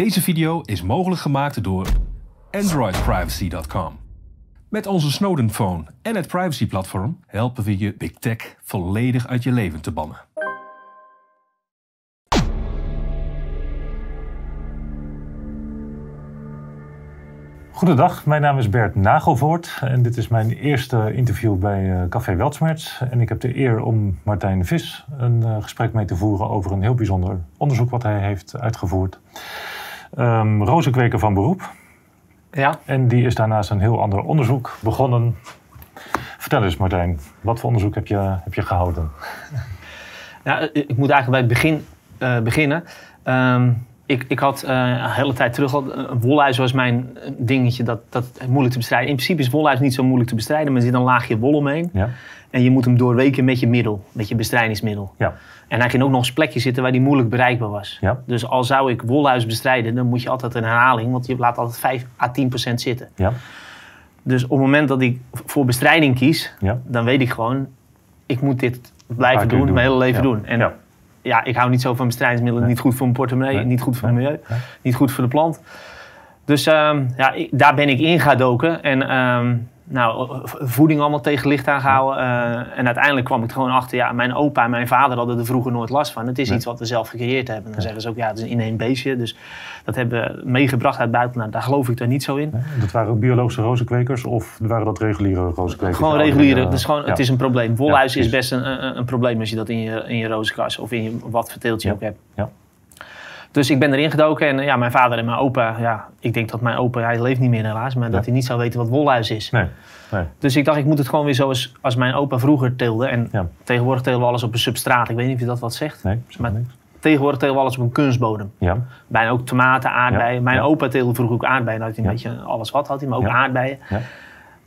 Deze video is mogelijk gemaakt door AndroidPrivacy.com. Met onze Snowden Phone en het privacy-platform helpen we je Big Tech volledig uit je leven te bannen. Goedendag, mijn naam is Bert Nagelvoort en dit is mijn eerste interview bij uh, Café Weltsmerts. En ik heb de eer om Martijn Vis een uh, gesprek mee te voeren over een heel bijzonder onderzoek wat hij heeft uitgevoerd. Um, rozenkweker van beroep. Ja. En die is daarnaast een heel ander onderzoek begonnen. Vertel eens Martijn, wat voor onderzoek heb je, heb je gehouden? Ja, ik moet eigenlijk bij het begin uh, beginnen. Um, ik, ik had uh, een hele tijd terug al. Een wolluis was mijn dingetje dat, dat moeilijk te bestrijden. In principe is wolluis niet zo moeilijk te bestrijden, maar er zit een laagje wol omheen. Ja. En je moet hem doorweken met je middel, met je bestrijdingsmiddel. Ja. En hij ging ook nog eens plekje zitten waar die moeilijk bereikbaar was. Ja. Dus al zou ik wolluis bestrijden, dan moet je altijd een herhaling, want je laat altijd 5 à 10 procent zitten. Ja. Dus op het moment dat ik voor bestrijding kies, Ja. dan weet ik gewoon, ik moet dit blijven doen, doen. mijn hele leven doen. En Ja. ik hou niet zo van bestrijdingsmiddelen. Nee. Niet goed voor mijn portemonnee, Nee. niet goed voor het Nee. milieu, Nee. niet goed voor de plant. Dus ehm, ja, ik- daar ben ik in gaan doken. En ehm, nou, voeding allemaal tegen licht aangehouden. Eh, en uiteindelijk kwam ik er gewoon achter, ja, mijn opa en mijn vader hadden er vroeger nooit last van. Het is Nee. iets wat we zelf gecreëerd hebben. Dan zeggen ze ook, ja, het is een ineen beestje. Dus dat hebben we meegebracht uit buitenland. Daar geloof ik er niet zo in. Nee, Dat waren ook biologische rozenkwekers of waren dat reguliere rozenkwekers? Gewoon reguliere, het is, gewoon, ja. het is een probleem. Wolluis Ja, is best een, een, een probleem als je dat in je, in je rozenkast of in je, wat verteelt je Ja. ook hebt. Ja. Dus ik ben erin gedoken en ja, mijn vader en mijn opa, ja, ik denk dat mijn opa, hij leeft niet meer helaas, maar dat hij niet zou weten wat wolluis is. Nee, nee. Dus ik dacht, ik moet het gewoon weer zoals als mijn opa vroeger teelde. En Ja. tegenwoordig telen we alles op een substraat. Ik weet niet of je dat wat zegt. Nee, maar niks. Tegenwoordig telen we alles op een kunstbodem. Ja, Bijna ook tomaten, aardbeien. Mijn opa teelde vroeger ook aardbeien. Dan had hij een beetje alles wat had hij, maar ook aardbeien. Ja.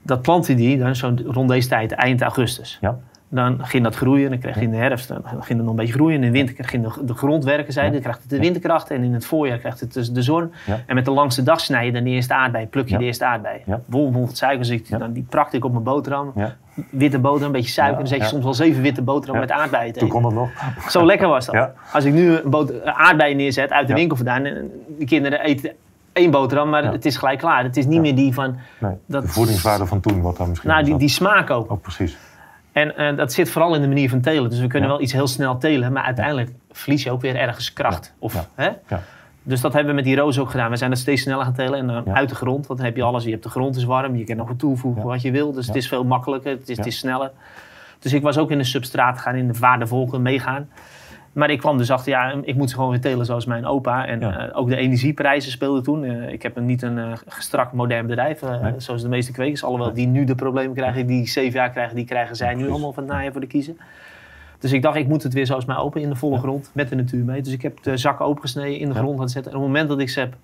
Dat plantte hij dan zo rond deze tijd, eind augustus. ja, Dan ging dat groeien. Dan kreeg je in de herfst dan ging het nog een beetje groeien. In de winter ging de, de grond werken, zei. Dan krijgt het de winterkracht. En in het voorjaar krijgt het dus de zon. Ja. En met de langste dag snij je dan de eerste aardbei. Pluk je de eerste aardbei. Ja. Bijvoorbeeld suikerziekte. Dan die prakte ik op mijn boterham. Witte boterham, een beetje suiker. Dan zet je soms wel zeven witte boterham met aardbeien Toen kon dat nog. Zo lekker was dat. Als ik nu een boter, aardbeien neerzet uit de winkel vandaan. De kinderen eten één boterham, maar Ja. het is gelijk klaar. Het is niet Ja. meer die van... Nee, Dat- de voedingswaarde van toen, wat daar misschien Nou, die, die smaak ook. Oh, precies. En eh, dat zit vooral in de manier van telen. Dus we kunnen Ja. wel iets heel snel telen, maar uiteindelijk verlies je ook weer ergens kracht. Of. Hè? Ja. Dus dat hebben we met die roos ook gedaan. We zijn dat steeds sneller gaan telen en dan Ja. uit de grond. Want dan heb je alles. Je hebt de grond is warm, je kan nog wat toevoegen Ja. wat je wil. Dus Ja. het is veel makkelijker, het is, het is sneller. Dus ik was ook in de substraat gaan, in de vaardevolgen meegaan. Maar ik kwam dus achter, ja, ik moet ze gewoon weer telen zoals mijn opa. En Ja. eh, ook de energieprijzen speelden toen. Eh, ik heb niet een eh, strak modern bedrijf, Nee. zoals de meeste kwekers. Alhoewel die nu de problemen krijgen, die zeven jaar krijgen, die krijgen zij nu allemaal van het najaar voor de kiezen. Dus ik dacht, ik moet het weer zoals mijn opa in de volle Ja. grond, met de natuur mee. Dus ik heb de zakken opengesneden, in de Ja. grond gaan zetten. En op het moment dat ik ze heb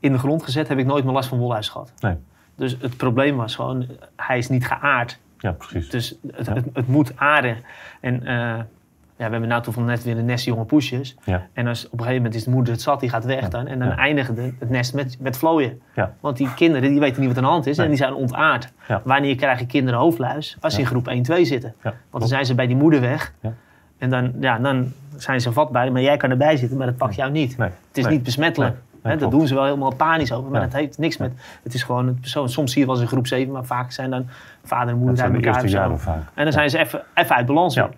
in de grond gezet, heb ik nooit meer last van wolhuis gehad. Nee. Dus het probleem was gewoon, hij is niet geaard. Ja, precies. Dus het, het, het moet aarden. En ja, we hebben nou toevallig net weer een nest jonge poesjes. Ja. En als, op een gegeven moment is de moeder het zat, die gaat weg dan. En dan de, het nest met, met vlooien. Ja. Want die kinderen die weten niet wat aan de hand is Nee. en die zijn ontaard. Wanneer krijgen kinderen hoofdluis? Als ze in groep 1, 2 zitten. Want dan zijn ze bij die moeder weg. Ja. En dan, ja, dan zijn ze vatbaar, maar jij kan erbij zitten, maar dat pakt jou niet. Nee. Het is Nee. niet besmettelijk. Hè, dat doen ze wel helemaal panisch over, maar Ja. dat heeft niks met. Het is gewoon een persoon. Soms zie je wel eens in groep 7, maar vaak zijn dan vader en moeder uit de elkaar. En dan zijn ze even, even uit balans. Ja.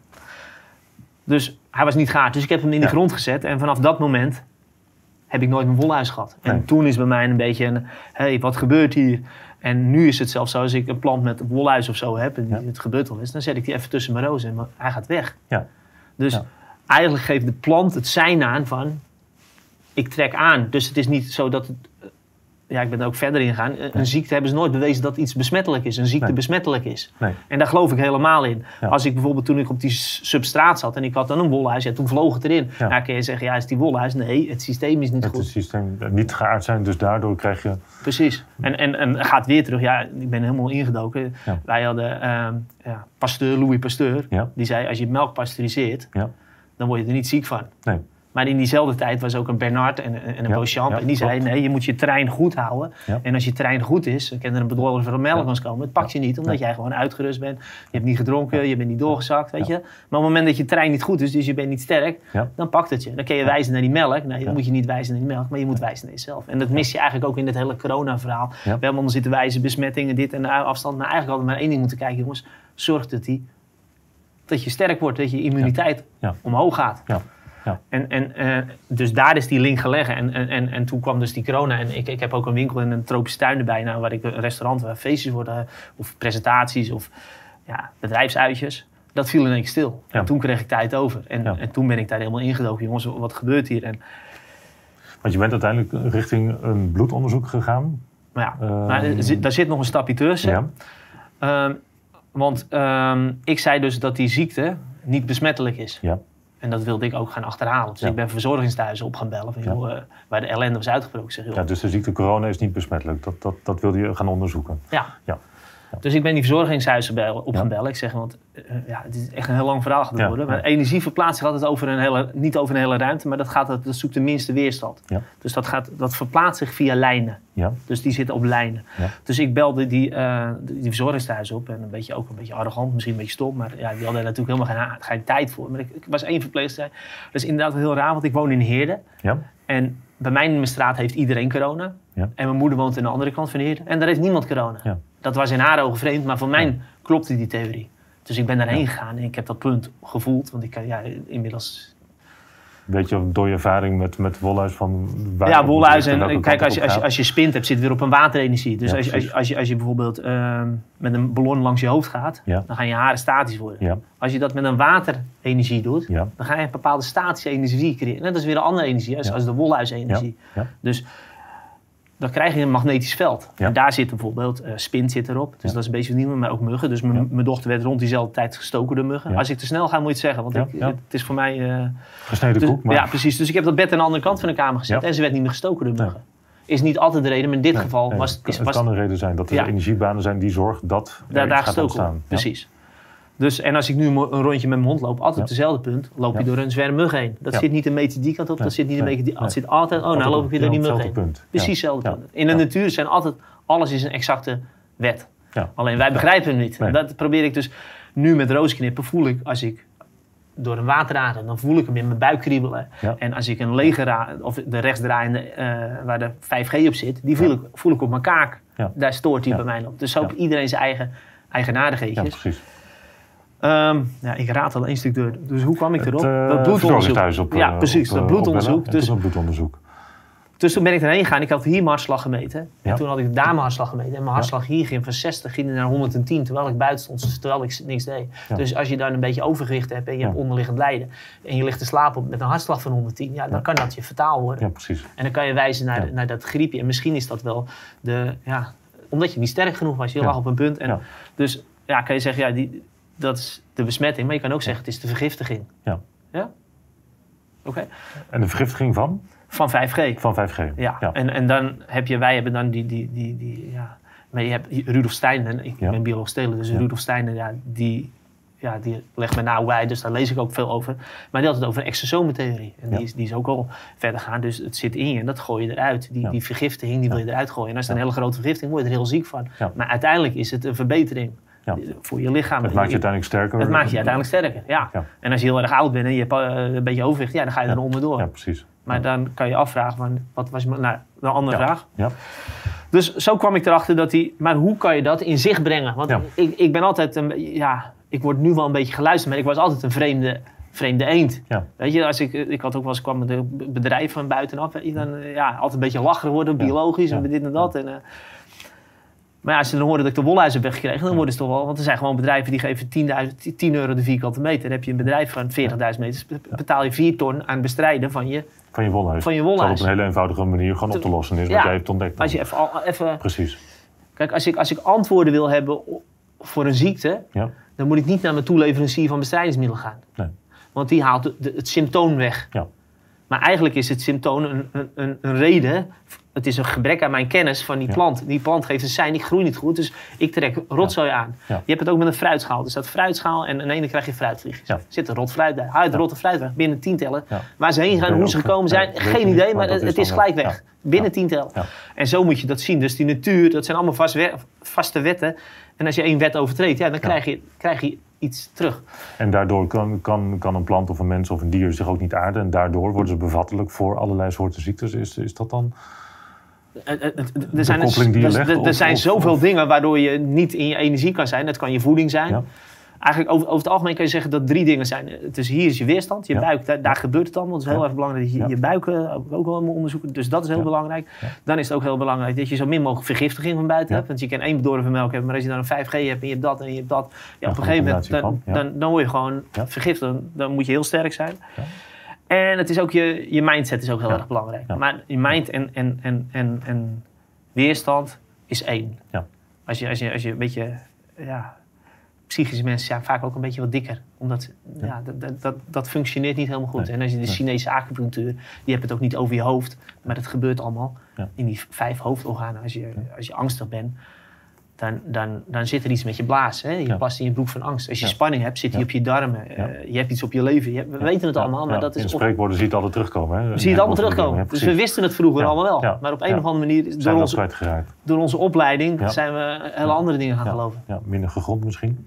Dus hij was niet gaar. Dus ik heb hem in de Ja. grond gezet. En vanaf dat moment heb ik nooit mijn wolhuis gehad. En Nee. toen is bij mij een beetje een... Hé, hey, wat gebeurt hier? En nu is het zelfs zo, als ik een plant met wolhuis of zo heb... en Ja. het gebeurt al eens, dan zet ik die even tussen mijn rozen. Maar hij gaat weg. Ja. Dus Ja. eigenlijk geeft de plant het zijn aan van... Ik trek aan. Dus het is niet zo dat... Het, ja, ik ben er ook verder in gegaan. Een, ziekte hebben ze nooit bewezen dat iets besmettelijk is. Een ziekte Nee. besmettelijk is. Nee. En daar geloof ik helemaal in. Ja. Als ik bijvoorbeeld toen ik op die substraat zat en ik had dan een wolhuis, ja, toen vloog het erin. Ja. Nou kun je zeggen, ja, is die wolhuis? Nee, het systeem is niet Het goed. systeem eh, niet geaard zijn, dus daardoor krijg je... Precies. En, en, en gaat weer terug. Ja, ik ben helemaal ingedoken. Ja. Wij hadden ehm, ja, Pasteur, Louis Pasteur. Die zei, als je melk pasteuriseert, Ja. dan word je er niet ziek van. Nee. Maar in diezelfde tijd was ook een Bernard en, en een Ja, Beauchamp. ja, en die zei, klopt. nee, je moet je trein goed houden. Ja. En als je trein goed is, dan kan er een bedorven van melkmans komen. Het pakt je niet, omdat jij gewoon uitgerust bent. Je hebt niet gedronken, je bent niet doorgezakt, weet je. Maar op het moment dat je trein niet goed is, dus je bent niet sterk, dan pakt het je. Dan kun je wijzen naar die melk. Nee, dan moet je niet wijzen naar die melk, maar je moet wijzen naar jezelf. En dat mis je eigenlijk ook in het hele corona-verhaal. We hebben allemaal zitten wijzen, besmettingen, dit en de afstand. Maar eigenlijk hadden we maar één ding moeten kijken, jongens. Zorg dat, die, dat je sterk wordt, dat je immuniteit Ja. omhoog gaat. Ja. Ja. En, en, eh, dus daar is die link gelegd. En, en, en, en toen kwam dus die corona. En ik, ik heb ook een winkel in een tropische tuin erbij. Nou, waar ik een restaurant waar feestjes worden. Of presentaties of ja, bedrijfsuitjes. Dat viel in één keer stil. Ja. En toen kreeg ik tijd over. En, Ja. en toen ben ik daar helemaal ingedoken. Jongens, wat gebeurt hier? En, Want je bent uiteindelijk richting een bloedonderzoek gegaan. maar ja, Ehm, maar er daar zit nog een stapje tussen. Ja. Ehm, want ehm, ik zei dus dat die ziekte niet besmettelijk is. Ja. En dat wilde ik ook gaan achterhalen. Dus Ja. ik ben verzorgingstehuizen op gaan bellen. Van, Ja. joh, eh, waar de ellende was uitgebroken. Zeg, joh, ja, dus de ziekte corona is niet besmettelijk. Dat, dat, dat wilde je gaan onderzoeken. Ja. Ja. Dus ik ben die verzorgingshuizen gaan bellen. Ik zeg, want eh, ja, het is echt een heel lang verhaal geworden. Maar ja. energie verplaatst zich altijd over een hele, niet over een hele ruimte, maar dat, gaat, dat zoekt de minste weerstand. Dus dat, gaat, dat verplaatst zich via lijnen. Ja. Dus die zitten op lijnen. Dus ik belde die, eh die verzorgingstehuis op. En een beetje, ook een beetje arrogant, misschien een beetje stom. Maar ja, die hadden er natuurlijk helemaal geen, geen tijd voor. Maar ik, ik was één verpleegster. Dat is inderdaad heel raar, want ik woon in Heerden. Ja. En bij mij in mijn straat heeft iedereen corona. Ja. En mijn moeder woont aan de andere kant van Heerden. En daar heeft niemand corona. Ja. Dat was in haar ogen vreemd, maar voor mij klopte die theorie. Dus ik ben daarheen gegaan en ik heb dat punt gevoeld. Want ik kan ja, inmiddels... Weet je door je ervaring met, met Wolhuis van waar ja, Wolhuis. En kijk, als je, als, je, op als je spint hebt, zit weer op een waterenergie. Dus Ja, als, je, als, je, als, je, als je bijvoorbeeld ehm, met een ballon langs je hoofd gaat, Ja. dan gaan je haren statisch worden. Ja. Als je dat met een waterenergie doet, dan ga je een bepaalde statische energie creëren. En dat is weer een andere energie, als, als de wolhuisenergie. Dus dan krijg je een magnetisch veld. Ja. En daar zit bijvoorbeeld, eh spint zit erop. Dus Ja. dat is een beetje nieuw, maar ook muggen. Dus mijn Ja. dochter werd rond diezelfde tijd gestoken door muggen. Als ik te snel ga, moet je het zeggen. Want ik, het is voor mij... eh, Gesneden dus- koek, maar Ja, precies. Dus ik heb dat bed aan de andere kant van de kamer gezet. En ze werd niet meer gestoken door muggen. Is niet altijd de reden, maar in dit Nee, geval nee, was, het, is, het was kan een reden zijn dat er energiebanen zijn die zorgen dat daar, daar gaat gestoken ontstaan. Precies. Dus, en als ik nu een rondje met mijn hond loop, altijd Ja. op dezelfde punt, loop je Ja. door een zwerm mug heen. Dat Ja. zit niet een meter die kant op, dat zit niet een meter die. Het zit altijd, oh, nou loop op- ik weer door die ja, mug heen. Precies Ja. hetzelfde Ja. punt. In de Ja. natuur zijn altijd, alles is een exacte wet. Ja. Alleen wij begrijpen hem niet. Dat probeer ik dus nu met roosknippen, voel ik als ik door een water adem, dan voel ik hem in mijn buik kriebelen. Ja. En als ik een lege of de rechtsdraaiende eh, waar de 5G op zit, die voel, Ja. ik, voel ik op mijn kaak. Ja. Daar stoort hij Ja. bij mij op. Dus zo Ja. heeft iedereen zijn eigen Ja, eigenaardigheidjes. precies. Ehm, ja, ik raad al één stuk door. Dus hoe kwam ik erop? Het, eh, dat bloedonderzoek. verzorgingstehuis op, ja, eh, precies. op, dat eh, bloedonderzoek. Dus, toen een bloedonderzoek. dus toen ben ik erheen gegaan. Ik had hier mijn hartslag gemeten. Ja. En toen had ik daar mijn hartslag gemeten. En mijn hartslag hier ging van 60 ging naar 110. Terwijl ik buiten stond, terwijl ik niks deed. Ja. Dus als je dan een beetje overgewicht hebt en je hebt onderliggend lijden. En je ligt te slapen met een hartslag van 110. Ja, dan kan dat je fataal worden. Ja, precies. En dan kan je wijzen naar, naar dat griepje. En misschien is dat wel de... Ja, omdat je niet sterk genoeg was. Je lag op een punt. En. Dus ja, kan je zeggen, ja, die, dat is de besmetting. Maar je kan ook zeggen, het is de vergiftiging. Ja. Ja? Oké. En de vergiftiging van? Van 5G. Van 5G. Ja. Ja. En, en dan heb je, wij hebben dan die, die, die, die ja. Maar je hebt Rudolf Steiner, ik Ja. ben bioloog stelen, dus. Rudolf Steiner, ja, die, ja, die legt me nou bij, dus daar lees ik ook veel over. Maar die had het over een exosomentheorie. En die, is, die is ook al verder gaan, dus het zit in je en dat gooi je eruit. Die, die vergiftiging, die wil je eruit gooien. En als het een hele grote vergiftiging word je er heel ziek van. Maar uiteindelijk is het een verbetering Ja. voor je lichaam. Het maakt je uiteindelijk sterker. Het maakt je uiteindelijk sterker, ja. Ja. En als je heel erg oud bent en je hebt eh, een beetje overwicht, ja, dan ga je er onderdoor. Ja, precies. Maar dan kan je afvragen, van, wat was je, nou, een andere vraag. Ja. Dus zo kwam ik erachter dat hij, maar hoe kan je dat in zicht brengen? Want ik, ik ben altijd, een, ja, ik word nu wel een beetje geluisterd, maar ik was altijd een vreemde, vreemde eend. Ja. Weet je, als ik, ik had ook wel eens, kwam met een bedrijf van buitenaf, dan eh, ja, altijd een beetje lacherig worden, biologisch Ja. en dit en dat. En, eh, maar ja, als ze dan horen dat ik de wolhuis heb weggekregen, dan worden ze toch wel... Want er zijn gewoon bedrijven die geven 10.000 10 euro de vierkante meter. Dan heb je een bedrijf van 40.000 meter. betaal je 4 ton aan bestrijden van je, Van je wolhuis. van je Dat op een hele eenvoudige manier gewoon op te lossen is. Ja. Wat jij hebt ontdekt. Als je even, even Precies. Kijk, als ik, als ik antwoorden wil hebben voor een ziekte, Ja. dan moet ik niet naar mijn toeleverancier van bestrijdingsmiddelen gaan. Nee. Want die haalt de- de- het symptoom weg. Ja. Maar eigenlijk is het symptoom een, een, een, een reden Het is een gebrek aan mijn kennis van die plant. Die plant geeft een sein, ik groei niet goed, dus ik trek rotzooi aan. Je hebt het ook met een fruitschaal. Er staat fruitschaal en aan de ene krijg je fruitvliegjes. Er zit een rot fruit bij. Haal je de rotte fruit weg, binnen tien tellen. Ja. Waar ze heen Dat gaan, hoe ze gekomen zijn, dat geen idee, maar dat het, is gelijk weg. Binnen Ja. tien tellen. Ja. En zo moet je dat zien. Dus die natuur, dat zijn allemaal vast we- vaste wetten. En als je één wet overtreedt, ja, dan krijg, je, krijg je iets terug. En daardoor kan, kan, kan een plant of een mens of een dier zich ook niet aarden. En daardoor worden ze bevattelijk voor allerlei soorten ziektes. Is, is dat dan? Eh, eh, Er zijn, die je er- er- zijn zoveel dingen waardoor je niet in je energie kan zijn. Dat kan je voeding zijn. Ja. Eigenlijk over, over het algemeen kan je zeggen dat drie dingen zijn. Het is hier is je weerstand, je Ja. buik, daar, daar gebeurt het allemaal. Het is heel Ja. erg belangrijk dat je je buik eh, ook, wel moet onderzoeken. Dus dat is heel belangrijk. Dan is het ook heel belangrijk dat je zo min mogelijk vergiftiging van buiten hebt. Want je kan één bedorven melk hebben, maar als je dan een 5G hebt en je hebt dat en je hebt dat. Op een gegeven moment dan, dan, dan word je gewoon vergiftigd. Dan, dan moet je heel sterk zijn. En het is ook je, je mindset is ook heel Ja. erg belangrijk. Ja. Maar je mind en, en, en, en, en weerstand is één. Ja. Als, je, als, je, als je een beetje, ja, psychische mensen zijn vaak ook een beetje wat dikker. Omdat, ja, dat, dat, dat, dat functioneert niet helemaal goed. Nee. En als je de. Chinese acupunctuur, die hebt het ook niet over je hoofd. Maar het gebeurt allemaal in die vijf hoofdorganen. Als je, als je angstig bent, dan, dan, dan zit er iets met je blaas. Hè? Je Ja. plast in je broek van angst. Als je Ja. spanning hebt, zit die Ja. op je darmen. Eh, je hebt iets op je leven. Je we weten het allemaal, maar dat In is op, spreekwoorden zie je het altijd terugkomen. Hè? zie je het allemaal terugkomen. Dus we wisten het vroeger allemaal wel. Maar op een of andere manier, Zijn door we onze, kwijtgeraakt. door onze opleiding, zijn we hele andere dingen gaan geloven. Ja, minder gegrond misschien.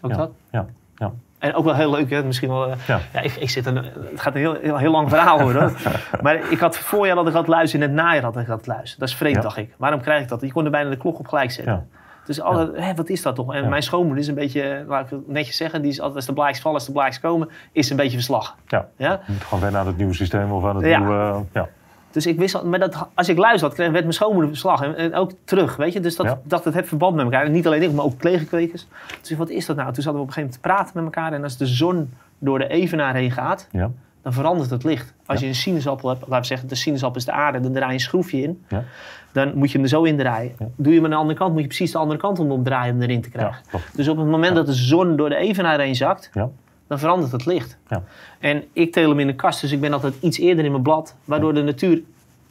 Ook dat? Ja. Ja. En ook wel heel leuk, hè? misschien wel. eh, Ja. Ja, ik, ik zit een, het gaat een heel, heel, heel lang verhaal worden. maar ik had voorjaar dat ik had luisteren, in het najaar had ik dat luisteren. Dat is vreemd, Ja. dacht ik. Waarom krijg ik dat? Je kon er bijna de klok op gelijk zetten. Ja. Dus alle, hè, wat is dat toch? En Ja. mijn schoonmoeder is een beetje, laat ik het netjes zeggen, die is altijd als de blaadjes vallen, als de blaadjes komen, is een beetje verslag. Ja. Ja? Je moet gewoon wennen aan het nieuwe systeem of aan het Ja. nieuwe... ja. Dus ik wist al, maar dat, als ik luisterde, kreeg, werd mijn schoonmoeder verslag. En, en ook terug, weet je. Dus dat, dacht, het heeft verband met elkaar. En niet alleen ik, maar ook collega-kwekers. Dus wat is dat nou? Toen zaten we op een gegeven moment te praten met elkaar. En als de zon door de evenaar heen gaat, Ja. Dan verandert het licht. Als Ja. je een sinaasappel hebt, laten we zeggen, de sinaasappel is de aarde, dan draai je een schroefje in. Ja. Dan moet je hem er zo in draaien. Ja. Doe je hem aan de andere kant, moet je precies de andere kant om omdraaien om erin te krijgen. Dus op het moment dat de zon door de evenaar heen zakt, Ja. dan verandert het licht. Ja. En ik tel hem in de kast, dus ik ben altijd iets eerder in mijn blad, waardoor de natuur,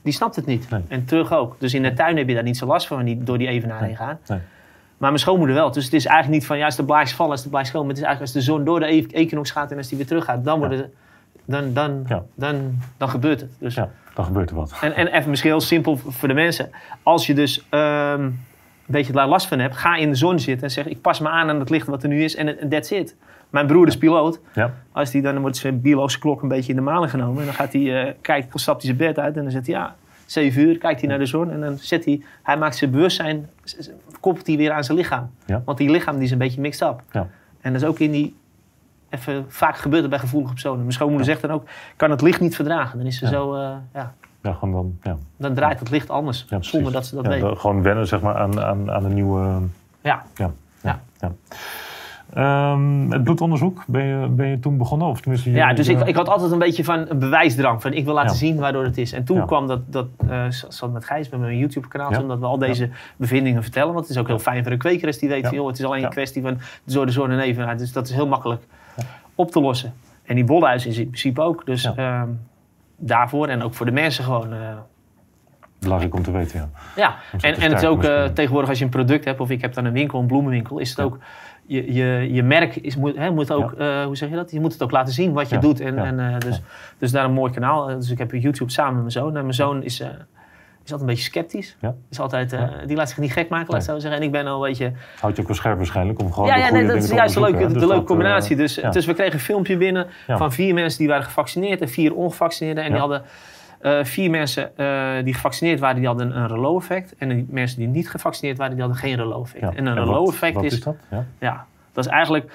die snapt het niet. Nee. En terug ook. Dus in de tuin heb je daar niet zo last van, die door die evenaar heen gaan. Nee. Maar mijn schoonmoeder wel. Dus het is eigenlijk niet van, ja, als de blaadjes vallen, als de blaadjes komen. Het is eigenlijk als de zon door de e- equinox gaat en als die weer terug gaat, dan, worden, dan, dan, Ja. dan, dan gebeurt het. Dus ja, dan gebeurt er wat. en, en even misschien heel simpel voor de mensen. Als je dus ehm, een beetje daar last van hebt, ga in de zon zitten en zeg: Ik pas me aan aan het licht wat er nu is en that's it. Mijn broer is piloot. Ja. Als die, dan wordt zijn biologische klok een beetje in de maling genomen. En dan gaat hij, eh kijkt, stapt hij zijn bed uit en dan zegt hij: Ja, 7 uur, kijkt hij naar de zon. En dan zet hij, hij maakt zijn bewustzijn, koppelt hij weer aan zijn lichaam. Ja. Want die lichaam die is een beetje mixed up. Ja. En dat is ook in die. Even, vaak gebeurt het bij gevoelige personen. Mijn schoonmoeder zegt dan ook: kan het licht niet verdragen. Dan is ze zo, eh, ja, Ja, gewoon dan... Ja. dan draait het licht anders. Zonder dat ze dat weten. dan Gewoon wennen zeg maar, aan, aan, aan een nieuwe... Ja. Ja. Ja. ja. Ehm, het bloedonderzoek, ben je, ben je toen begonnen? Of tenminste, je- Ja, dus ik, je- ik had altijd een beetje van een bewijsdrang. Van ik wil laten Ja. zien waardoor het is. En toen Ja. kwam dat, dat eh, zat met Gijs, met mijn YouTube kanaal, Ja. omdat we al deze bevindingen vertellen. Want het is ook heel fijn voor een kweker als die weet, joh, het is alleen een kwestie van door de zon en evenaar. Dus dat is heel makkelijk op te lossen. En die bolhuis is in principe ook. Dus Ja. ehm, daarvoor en ook voor de mensen gewoon... eh, Belangrijk om te weten, ja. Ja, en, en het is ook eh, tegenwoordig als je een product hebt, of ik heb dan een winkel, een bloemenwinkel, is het Ja. ook, je, je, je merk is, moet, hè, moet ook, eh, hoe zeg je dat? Je moet het ook laten zien wat je doet. En, en, eh, dus, dus daar een mooi kanaal. Eh, Dus ik heb YouTube samen met mijn zoon. En mijn zoon is, eh, is altijd een beetje sceptisch. Ja. Is altijd, eh, Ja. Die laat zich niet gek maken, laat ik zo zeggen. En ik ben al een beetje... Houd je ook wel scherp waarschijnlijk om gewoon Ja, de ja nee, dat is juist de leuke, onderzoeken, de hè. leuke Dus eh, combinatie. Dus, ja. dus we kregen een filmpje binnen van vier mensen die waren gevaccineerd en vier ongevaccineerden. En die hadden eh, vier mensen eh, die gevaccineerd waren, die hadden een relot-effect. En die mensen die niet gevaccineerd waren, die hadden geen relot-effect. Ja. En een wat- relot-effect wat is, is dat? Ja. ja, dat is eigenlijk,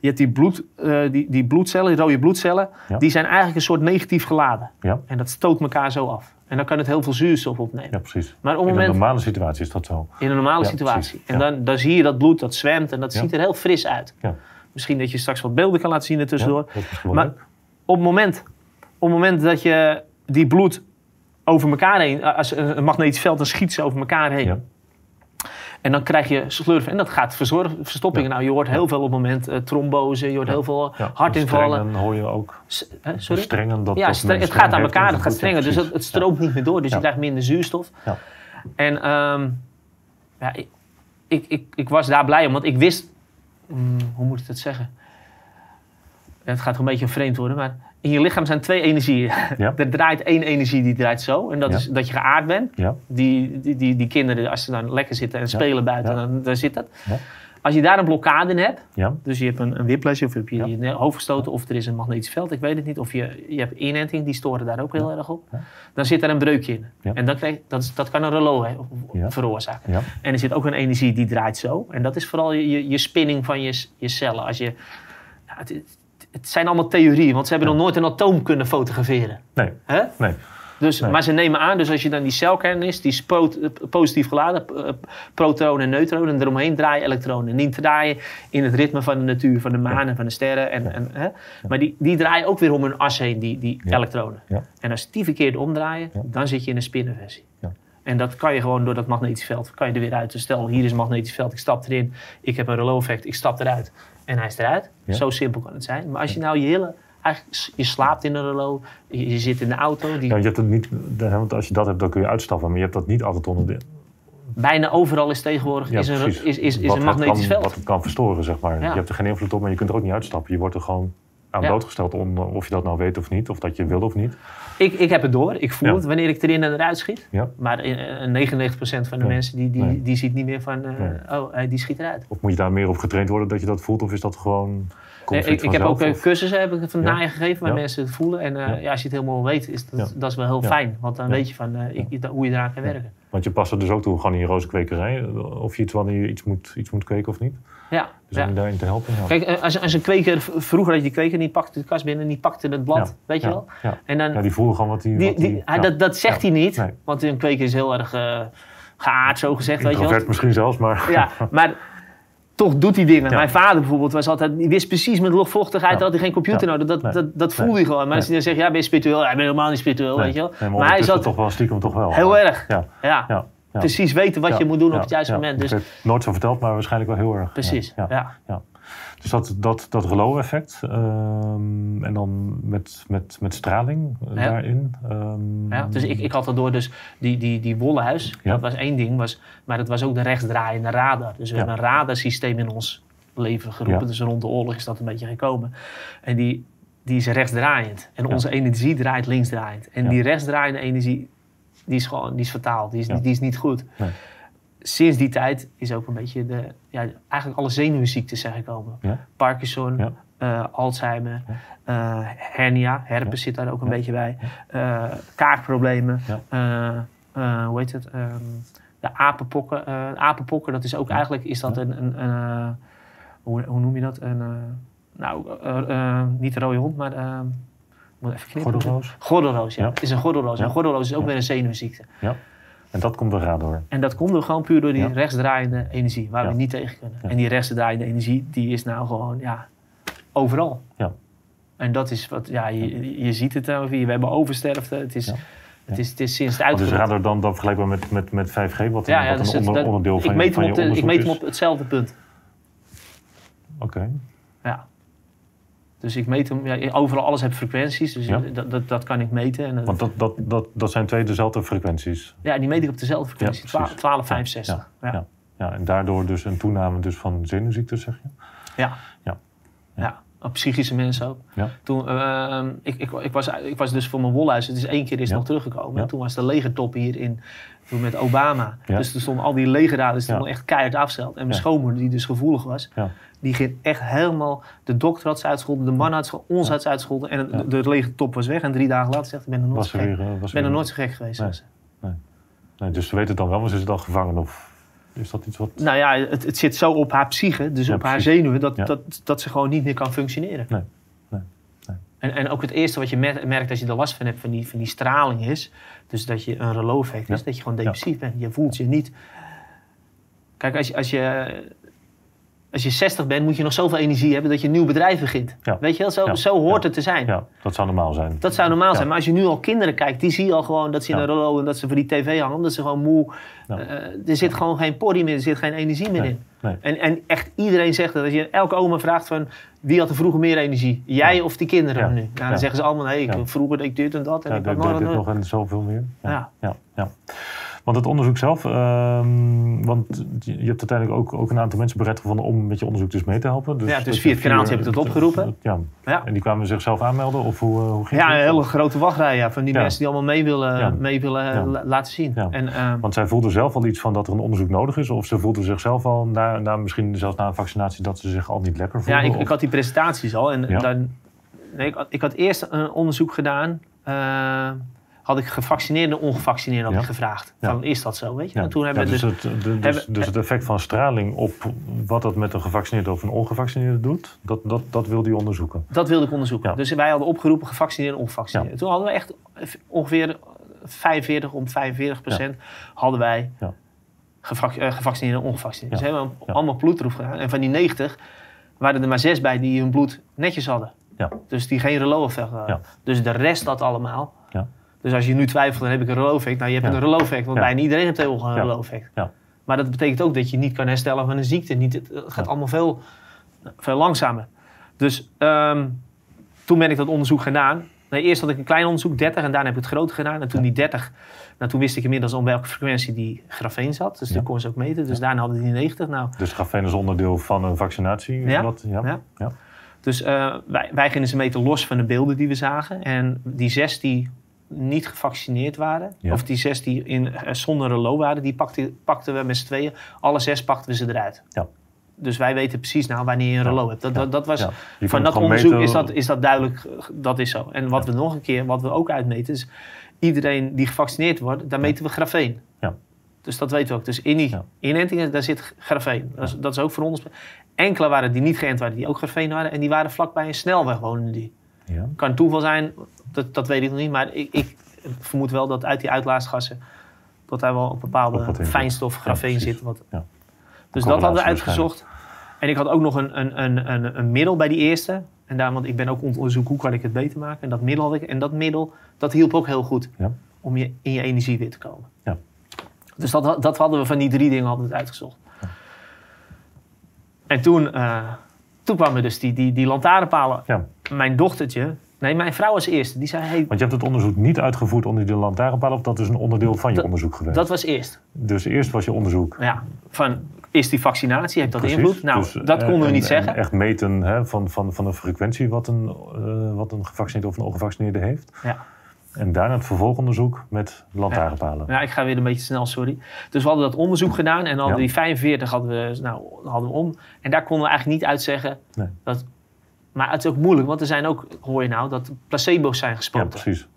je hebt die, bloed, eh, die, die bloedcellen, die rode bloedcellen, Ja. die zijn eigenlijk een soort negatief geladen. Ja. En dat stoot elkaar zo af. En dan kan het heel veel zuurstof opnemen. ja, precies. Maar op In een moment, normale situatie is dat zo. in een normale Ja, situatie. precies. En dan, dan zie je dat bloed, dat zwemt en dat ziet er heel fris uit. Ja. Misschien dat je straks wat beelden kan laten zien ertussendoor. Wel Maar op het moment, op het moment dat je die bloed over elkaar heen, als een magnetisch veld, dan schiet ze over elkaar heen. En dan krijg je slurven en dat gaat verstoppingen. Nou, je hoort heel veel op het moment uh, trombose, je hoort heel veel Ja, hartinvallen. Strengen hoor je ook. S- hè, sorry? Strengen, dat, ja, dat het gaat aan elkaar, het gaat strenger. Dus het, het stroomt niet meer door, dus je krijgt minder zuurstof. Ja. En ehm, ja, ik, ik, ik, ik was daar blij om, want ik wist... mm, hoe moet ik dat zeggen? Het gaat een beetje vreemd worden, maar in je lichaam zijn twee energieën. Ja. er draait één energie die draait zo, en dat Ja. is dat je geaard bent. Ja, Die, die, die, die kinderen, als ze dan lekker zitten en spelen buiten, dan, dan zit dat. Als je daar een blokkade in hebt, dus je hebt een, een whiplash of je Ja. je hoofd gestoten of er is een magnetisch veld, ik weet het niet. Of je, je hebt inenting, die storen daar ook heel erg op. Dan zit er een breukje in. En dat, krijg, dat, dat kan een Ja. veroorzaken. En er zit ook een energie die draait zo. En dat is vooral je, je, je spinning van je, je cellen. Als je, het, het- zijn allemaal theorieën, want ze hebben Ja. nog nooit een atoom kunnen fotograferen. nee, Hè? nee, Dus, Nee. Maar ze nemen aan, dus als je dan die celkern is, die is eh, positief geladen, eh, protonen en neutronen, en eromheen draaien elektronen. En die draaien in het ritme van de natuur, van de maan en van de sterren. En, en, hè? Maar die, die draaien ook weer om hun as heen, die, die Ja. elektronen. Ja. En als die verkeerd omdraaien, dan zit je in een spinnenversie. En dat kan je gewoon door dat magnetisch veld, kan je er weer uit. Dus stel, hier is een magnetisch veld, ik stap erin, ik heb een relot-effect, ik stap eruit en hij is eruit. Ja. Zo simpel kan het zijn. Maar als je nou je hele, eigenlijk, je slaapt in een relot, je, je zit in de auto, die, Ja, je hebt het niet, want als je dat hebt, dan kun je uitstappen. Maar je hebt dat niet altijd onder de... bijna overal is tegenwoordig Ja, is een, is, is, is Wat een magnetisch kan, veld. Wat het kan verstoren, zeg maar. Je hebt er geen invloed op, maar je kunt er ook niet uitstappen. Je wordt er gewoon aan blootgesteld, on, of je dat nou weet of niet. Of dat je wil of niet. Ik, ik heb het door, ik voel Ja. het wanneer ik erin en eruit schiet. Ja. Maar eh, 99% van de Nee. mensen die, die, Nee. die ziet niet meer van, eh, Nee. oh, eh, die schiet eruit. Of moet je daar meer op getraind worden dat je dat voelt? Of is dat gewoon... Ik, ik heb ook Of, cursussen heb ik van Ja. gegeven waar mensen het voelen. En Ja. als je het helemaal weet, is dat, dat is wel heel fijn. Want dan weet je van, ik- hoe je eraan kan werken. Want je past er dus ook toe, gewoon in je rozenkwekerij. Of je iets wanneer je iets moet, iets moet kweken of niet. Ja, Dus ja. om je daarin te helpen. Ja. Kijk, eh, als, als een kweker, vroeger had je die kweker, die pakte de kast binnen en die pakte het blad, Ja. weet je wel. En dan, ja, die voelen gewoon wat die... die, die, hij- dat, dat zegt hij niet, Nee. want een kweker is heel erg eh, geaard, zo gezegd, weet je wel. Misschien zelfs, maar... Ja, maar toch doet hij dingen. Ja. Mijn vader bijvoorbeeld was altijd, die wist precies met luchtvochtigheid, Ja. had hij geen computer Ja. nodig. Dat, Nee. dat, dat voelde Nee. hij gewoon. Hij dan zegt, ja, ben je spiritueel? Ja, ik ben helemaal niet spiritueel, Nee. weet je wel. Nee, maar, maar hij zat toch wel stiekem toch wel. heel erg, Ja, precies weten wat je moet doen op het juiste moment. Ik Dus heb het nooit zo verteld, maar waarschijnlijk wel heel erg. precies, Ja, ja. Dus dat, dat, dat relot-effect ehm, en dan met, met, met straling eh, Ja. daarin. ehm, Ja, dus ik, ik had daardoor dus die, die, die wollenhuis, Ja. dat was één ding, was, maar dat was ook de rechtsdraaiende radar. Dus we hebben een radarsysteem in ons leven geroepen, dus rond de oorlog is dat een beetje gekomen. En die, die is rechtsdraaiend en onze energie draait linksdraaiend. En die rechtsdraaiende energie, die is gewoon die is fataal, die is, die is niet goed. Nee. Sinds die tijd is ook een beetje de, ja, eigenlijk alle zenuwziektes zijn gekomen. Ja. Parkinson, Ja. eh, Alzheimer, Ja. eh, hernia, herpes Ja. zit daar ook een Ja. beetje bij, eh, kaakproblemen, Ja. hoe heet het, Ehm, de apenpokken. apenpokken, dat is ook Ja. eigenlijk, is dat Ja. een, een, een, hoe, hoe noem je dat, een, nou, niet een rode hond, maar, moet even knippen. Gordelroos. Gordelroos, ja. Ja. Het is een gordelroos. Ja. En gordelroos is ook Ja. weer een zenuwziekte. En dat komt door radar. En dat komt er gewoon puur door die Ja. rechtsdraaiende energie, waar Ja. we niet tegen kunnen. Ja. En die rechtsdraaiende energie, die is nou gewoon, ja, overal. Ja. En dat is wat, ja, je, je ziet het nou, we hebben oversterfte. Het is, het is, het is sinds het uitgevoerd. radar dan, dan vergelijkbaar met, met, met 5G, wat, een- Ja, wat dus een onder- dat- onderdeel van ik je, meet van je op, de, ik meet hem op hetzelfde punt. Oké. Dus ik meet hem, ja, overal alles heeft frequenties, dus Ja. dat, dat, dat kan ik meten. En, want dat, dat, dat, dat zijn twee dezelfde frequenties. ja, die meet ik op dezelfde frequentie, Ja, precies. 1265. Ja. Ja. Ja, en daardoor dus een toename dus van zenuwziektes, zeg je? Ja. Ja. Ja. Psychische mensen ook. Ja. Toen, ehm, ik, ik, ik, was, ik was dus voor mijn wolhuis, het is één keer is Ja. nog teruggekomen. Ja. Toen was de legertop hier in, toen met Obama. Dus er stonden al die legerraders, stonden echt keihard afgesteld. En mijn schoonmoeder, die dus gevoelig was, die ging echt helemaal, de dokter had ze uitgescholden, de man had ze, ons had ze. En Ja. de, legertop was weg. En drie dagen later zegt, ik ben er nooit, zo gek, weer... eh, ben er nooit zo gek geweest. Nee. Nee, dus ze weten het dan wel, maar ze is dan gevangen of... Is dat iets wat... Nou ja, het, het zit zo op haar psyche, dus Ja, op haar zenuwen, dat, Ja. dat, dat ze gewoon niet meer kan functioneren. Nee, nee, nee. En, en ook het eerste wat je mer- merkt als je er last van hebt, van die, van die straling is, dus dat je een reloof heeft, is dat je gewoon depressief bent. Je voelt je niet... Kijk, als je, als je Als je 60 bent, moet je nog zoveel energie hebben dat je een nieuw bedrijf begint. Ja. Weet je wel, zo, Ja. zo hoort Ja. het te zijn. Ja, dat zou normaal zijn. Dat zou normaal zijn. Maar als je nu al kinderen kijkt, die zie je al gewoon dat ze in een rollo en dat ze voor die tv hangen, omdat ze gewoon moe. Eh, er zit gewoon geen porrie meer, er zit geen energie meer Nee. in. Nee. En, en echt iedereen zegt dat. Als je elke oma vraagt van wie had er vroeger meer energie? Jij of die kinderen nu? Nou, dan zeggen ze allemaal nee, ik, vroeger deed ik dit en dat. En ik had dit nooit- nog en zoveel meer. Ja. ja, ja. Want het onderzoek zelf, ehm, want je hebt uiteindelijk ook, ook een aantal mensen bereid gevonden om met je onderzoek dus mee te helpen. Ja, dus dat je via het vier- heb ik dat opgeroepen. Ja. Ja. En die kwamen zichzelf aanmelden of hoe, eh, hoe ging Ja, een het? hele grote wachtrij ja, van die Ja. mensen die allemaal mee willen, Ja. mee willen eh, Ja. la- laten zien. Ja. En, eh, Want zij voelden zelf al iets van dat er een onderzoek nodig is, of ze voelden zichzelf al, na, na, misschien zelfs na een vaccinatie, dat ze zich al niet lekker ja, voelden. ik, of- ik had die presentaties al. En Ja. dan, nee, ik, had, ik had eerst een onderzoek gedaan. eh, had ik gevaccineerden en ongevaccineerden had Ja. gevraagd. Ja. Van, is dat zo? Weet je? Ja. En toen hebben dus, dus, het, de- dus, hebben- dus het effect van straling op wat dat met een gevaccineerde of een ongevaccineerde doet, dat, dat, dat wilde je onderzoeken. dat wilde ik onderzoeken. Dus wij hadden opgeroepen gevaccineerd en ongevaccineerd. Ja. Toen hadden we echt ongeveer 45 om 45 procent hadden wij eh, gevaccineerd en ongevaccineerd. Ja. Dus hebben we allemaal bloedproef gedaan. En van die 90 waren er maar zes bij die hun bloed netjes hadden. Ja. Dus die geen reloof-effect hadden. Dus de rest had allemaal. Dus als je nu twijfelt, dan heb ik een reloof-effect. Nou, je hebt een reloof-effect, want bijna iedereen heeft heel een. Ja. Maar dat betekent ook dat je niet kan herstellen van een ziekte. Niet, het gaat allemaal veel, veel langzamer. Dus ehm, toen ben ik dat onderzoek gedaan. Nee, eerst had ik een klein onderzoek, 30, en daarna heb ik het grote gedaan. En toen die 30, nou, toen wist ik inmiddels om welke frequentie die grafeen zat. Dus Ja. die kon ze ook meten. Dus daarna hadden die 90. Nou, Dus grafeen is onderdeel van een vaccinatie. Ja. Ja. Ja. Dus eh, wij, wij gingen ze meten los van de beelden die we zagen. En die zes die niet gevaccineerd waren, Ja. of die zes die in, eh, zonder relo waren, die pakten, pakten we met z'n tweeën. Alle zes pakten we ze eruit. Ja. Dus wij weten precies nou wanneer je een relo hebt. Dat, dat, dat was, van dat onderzoek meten- is dat, is dat duidelijk, dat is zo. En wat we nog een keer, wat we ook uitmeten, is iedereen die gevaccineerd wordt, daar meten we grafeen. Ja. Dus dat weten we ook. Dus in die Ja. inentingen, daar zit grafeen. Dat is, dat is ook voor ons. Enkele waren die niet geënt waren, die ook grafeen waren. En die waren vlakbij een snelweg wonen die. Ja. Kan toeval zijn, dat, dat weet ik nog niet. Maar ik, ik vermoed wel dat uit die uitlaatgassen... dat daar wel een bepaalde fijnstof, grafeen precies. zit. Wat, Ja. Dus dat hadden we uitgezocht. En ik had ook nog een, een, een, een, een middel bij die eerste. En daar, want ik ben ook onderzoek hoe kan ik het beter maken. En dat middel had ik. En dat middel, dat hielp ook heel goed. Ja. Om je, in je energie weer te komen. Ja. Dus dat, dat hadden we van die drie dingen hadden we het uitgezocht. En toen, eh, toen kwamen dus die, die, die lantaarnpalen. Ja. Mijn dochtertje, nee, mijn vrouw als eerste, die zei: hey, Want je hebt het onderzoek niet uitgevoerd onder die lantaarnpaal, of dat is een onderdeel van je Dat- onderzoek geweest? dat was eerst. Dus eerst was je onderzoek. Ja, van is die vaccinatie, heeft dat Precies. invloed? Nou, Dus, dat eh, konden we niet en zeggen. echt meten hè, van, van, van een frequentie wat een, eh, wat een gevaccineerde of een ongevaccineerde heeft. Ja. En daarna het vervolgonderzoek met lantaarnpalen. Ja, ik ga weer een beetje snel, sorry. Dus we hadden dat onderzoek gedaan en hadden Ja. die 45 hadden we, nou, hadden we om. En daar konden we eigenlijk niet uitzeggen. Nee. Dat, maar het is ook moeilijk, want er zijn ook, hoor je nou, dat placebo's zijn Ja, gespoten. precies.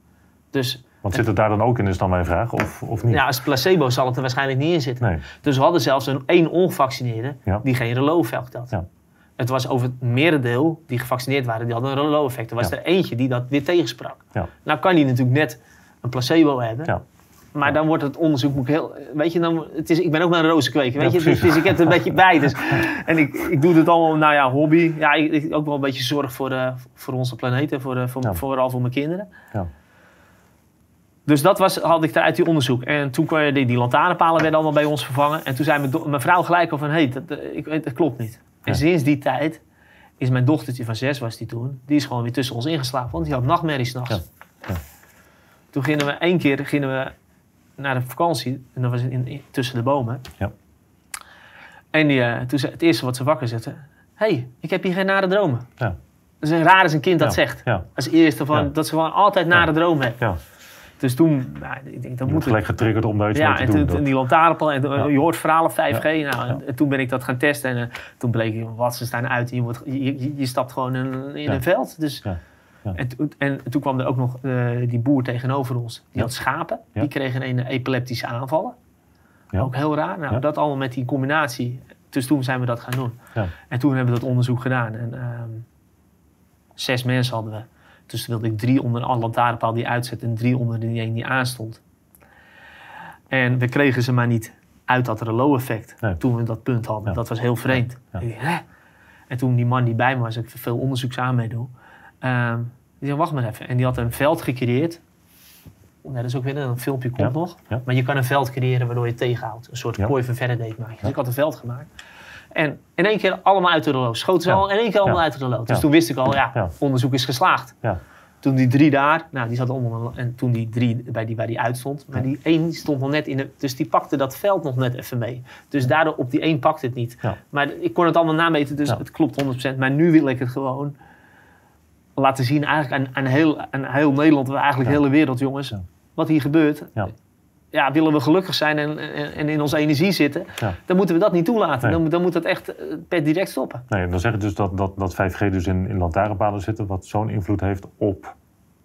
dus Want zit het daar dan ook in, is dan mijn vraag, of, of niet? ja, als placebo zal het er waarschijnlijk niet in zitten. Nee. Dus we hadden zelfs een één ongevaccineerde Ja. die geen relo-effect had. Ja. Het was over het merendeel die gevaccineerd waren, die hadden een relo-effect. Er was Ja. er eentje die dat weer tegensprak. Ja. Nou kan die natuurlijk net een placebo hebben. Ja. Maar dan wordt het onderzoek ik heel. Weet je, dan, het is, ik ben ook maar een rozenkweker. Weet Ja, je, dus, dus ik heb er een beetje bij. Dus, en ik, ik doe het allemaal, nou ja, hobby. Ja, ik, ik ook wel een beetje zorg voor, de, voor onze planeet en voor, de, voor, Ja. vooral voor mijn kinderen. Ja. Dus dat was, had ik uit die onderzoek. En toen kwamen die, die lantaarnpalen werden allemaal bij ons vervangen. En toen zei mijn, mijn vrouw gelijk al van, hé, hey, dat, eh, ik, dat klopt niet. En sinds die tijd is mijn dochtertje van zes, was die toen, die is gewoon weer tussen ons ingeslapen. Want die had nachtmerries s'nachts. Toen gingen we één keer gingen we naar de vakantie. En dat was in, in- tussen de bomen. Ja. En die, eh, toen zei, het eerste wat ze wakker zette. Hé, hey, ik heb hier geen nare dromen. Ja. Dat is raar als een kind dat Ja. zegt. Ja. Als eerste van, dat ze gewoon altijd nare dromen hebben. Dus toen, nou, ik denk, dat moet gelijk getriggerd om daar iets ja, mee te en doen. toen, toen die lantaarnpaal, en Ja. je hoort verhalen 5G. Nou, en toen ben ik dat gaan testen en eh, toen bleek, wat ze staan uit. Je, wordt, je, je, je stapt gewoon in, in een veld. Dus, Ja. Ja. En, toen- en toen kwam er ook nog eh, die boer tegenover ons. Die had schapen. Die kregen een epileptische aanvallen. Ja. Ook heel raar. Nou, dat allemaal met die combinatie. Dus toen zijn we dat gaan doen. Ja. En toen hebben we dat onderzoek gedaan. En ehm, zes mensen hadden we. Dus wilde ik drie onder een lantaarnpaal die uitzet en drie onder die een die aanstond. En we kregen ze maar niet uit dat relais-effect. Nee. Toen we dat punt hadden. Ja. Dat was heel vreemd. Ja. En toen die man die bij me was, ik veel onderzoeks aan mee doe. ehm, die zei, wacht maar even. En die had een veld gecreëerd. Nee, dat is ook weer een filmpje komt nog. Ja. Maar je kan een veld creëren waardoor je tegenhoudt. Een soort kooi van verder deed maken. Dus ik had een veld gemaakt. En in één keer allemaal uit de reloos. Schoten ze Ja. al in één keer allemaal Ja. uit de reloos. Dus toen wist ik al, ja, onderzoek is geslaagd. Ja. Toen die drie daar, nou die zat allemaal, en toen die drie bij die, waar die uitstond. Maar die één stond nog net in de, dus die pakte dat veld nog net even mee. Dus daardoor op die één pakte het niet. Maar ik kon het allemaal nameten, dus het klopt 100%. Maar nu wil ik het gewoon laten zien eigenlijk aan, aan, heel, aan heel Nederland, eigenlijk de hele wereld jongens. Wat hier gebeurt. Ja. Willen we gelukkig zijn en, en, en in onze energie zitten, Ja. dan moeten we dat niet toelaten. Nee. Dan, dan moet dat echt eh, per direct stoppen. Nee, dan zeg je dus dat, dat, dat 5G dus in, in lantaarnpalen zitten, wat zo'n invloed heeft op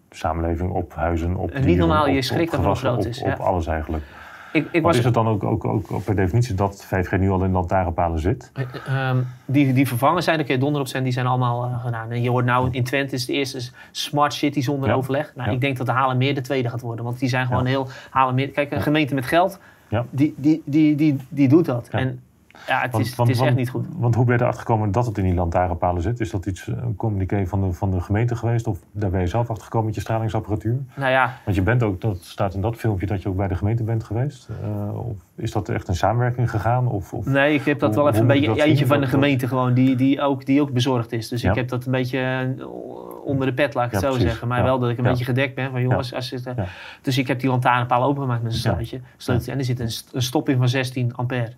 de samenleving, op huizen, op En niet dieren, normaal, je op- schrikt op gewassen, groot op, het is, Op ja. alles eigenlijk. Ik, ik Want was, is het dan ook, ook, ook, per definitie dat 5G nu al in lantaarnpalen zit? Ehm, die, die vervangen zijn, daar kun je donder op zijn, die zijn allemaal eh, gedaan. En je hoort nou in Twente is de eerste smart city zonder Ja. overleg. Nou, Ja. ik denk dat de Halenmeer de tweede gaat worden. Want die zijn gewoon Ja. heel Halenmeer. Kijk, een gemeente met geld, Ja. die, die, die, die, die doet dat. En ja, het Want- is, want- het is echt niet goed. Want hoe ben je erachter gekomen dat het in die lantaarnpalen zit? Is dat iets, een communiqué van de, van de gemeente geweest? Of daar ben je zelf achter gekomen met je stralingsapparatuur? Nou ja, Want je bent ook, dat staat in dat filmpje dat je ook bij de gemeente bent geweest. Eh, of is dat echt een samenwerking gegaan? Of, of nee, ik heb dat Hoe- wel even een beetje eentje zien? van de dat- gemeente gewoon, die, die, ook, die ook bezorgd is. Dus Ja. ik heb dat een beetje eh, onder de pet, laat ik het Ja, zo precies. zeggen. Maar Ja. wel dat ik een Ja. beetje gedekt ben van jongens, als het, eh, Ja. Dus ik heb die lantaarnpaal opengemaakt met een Ja. sleuteltje. En er zit een, een stop in van 16 ampère.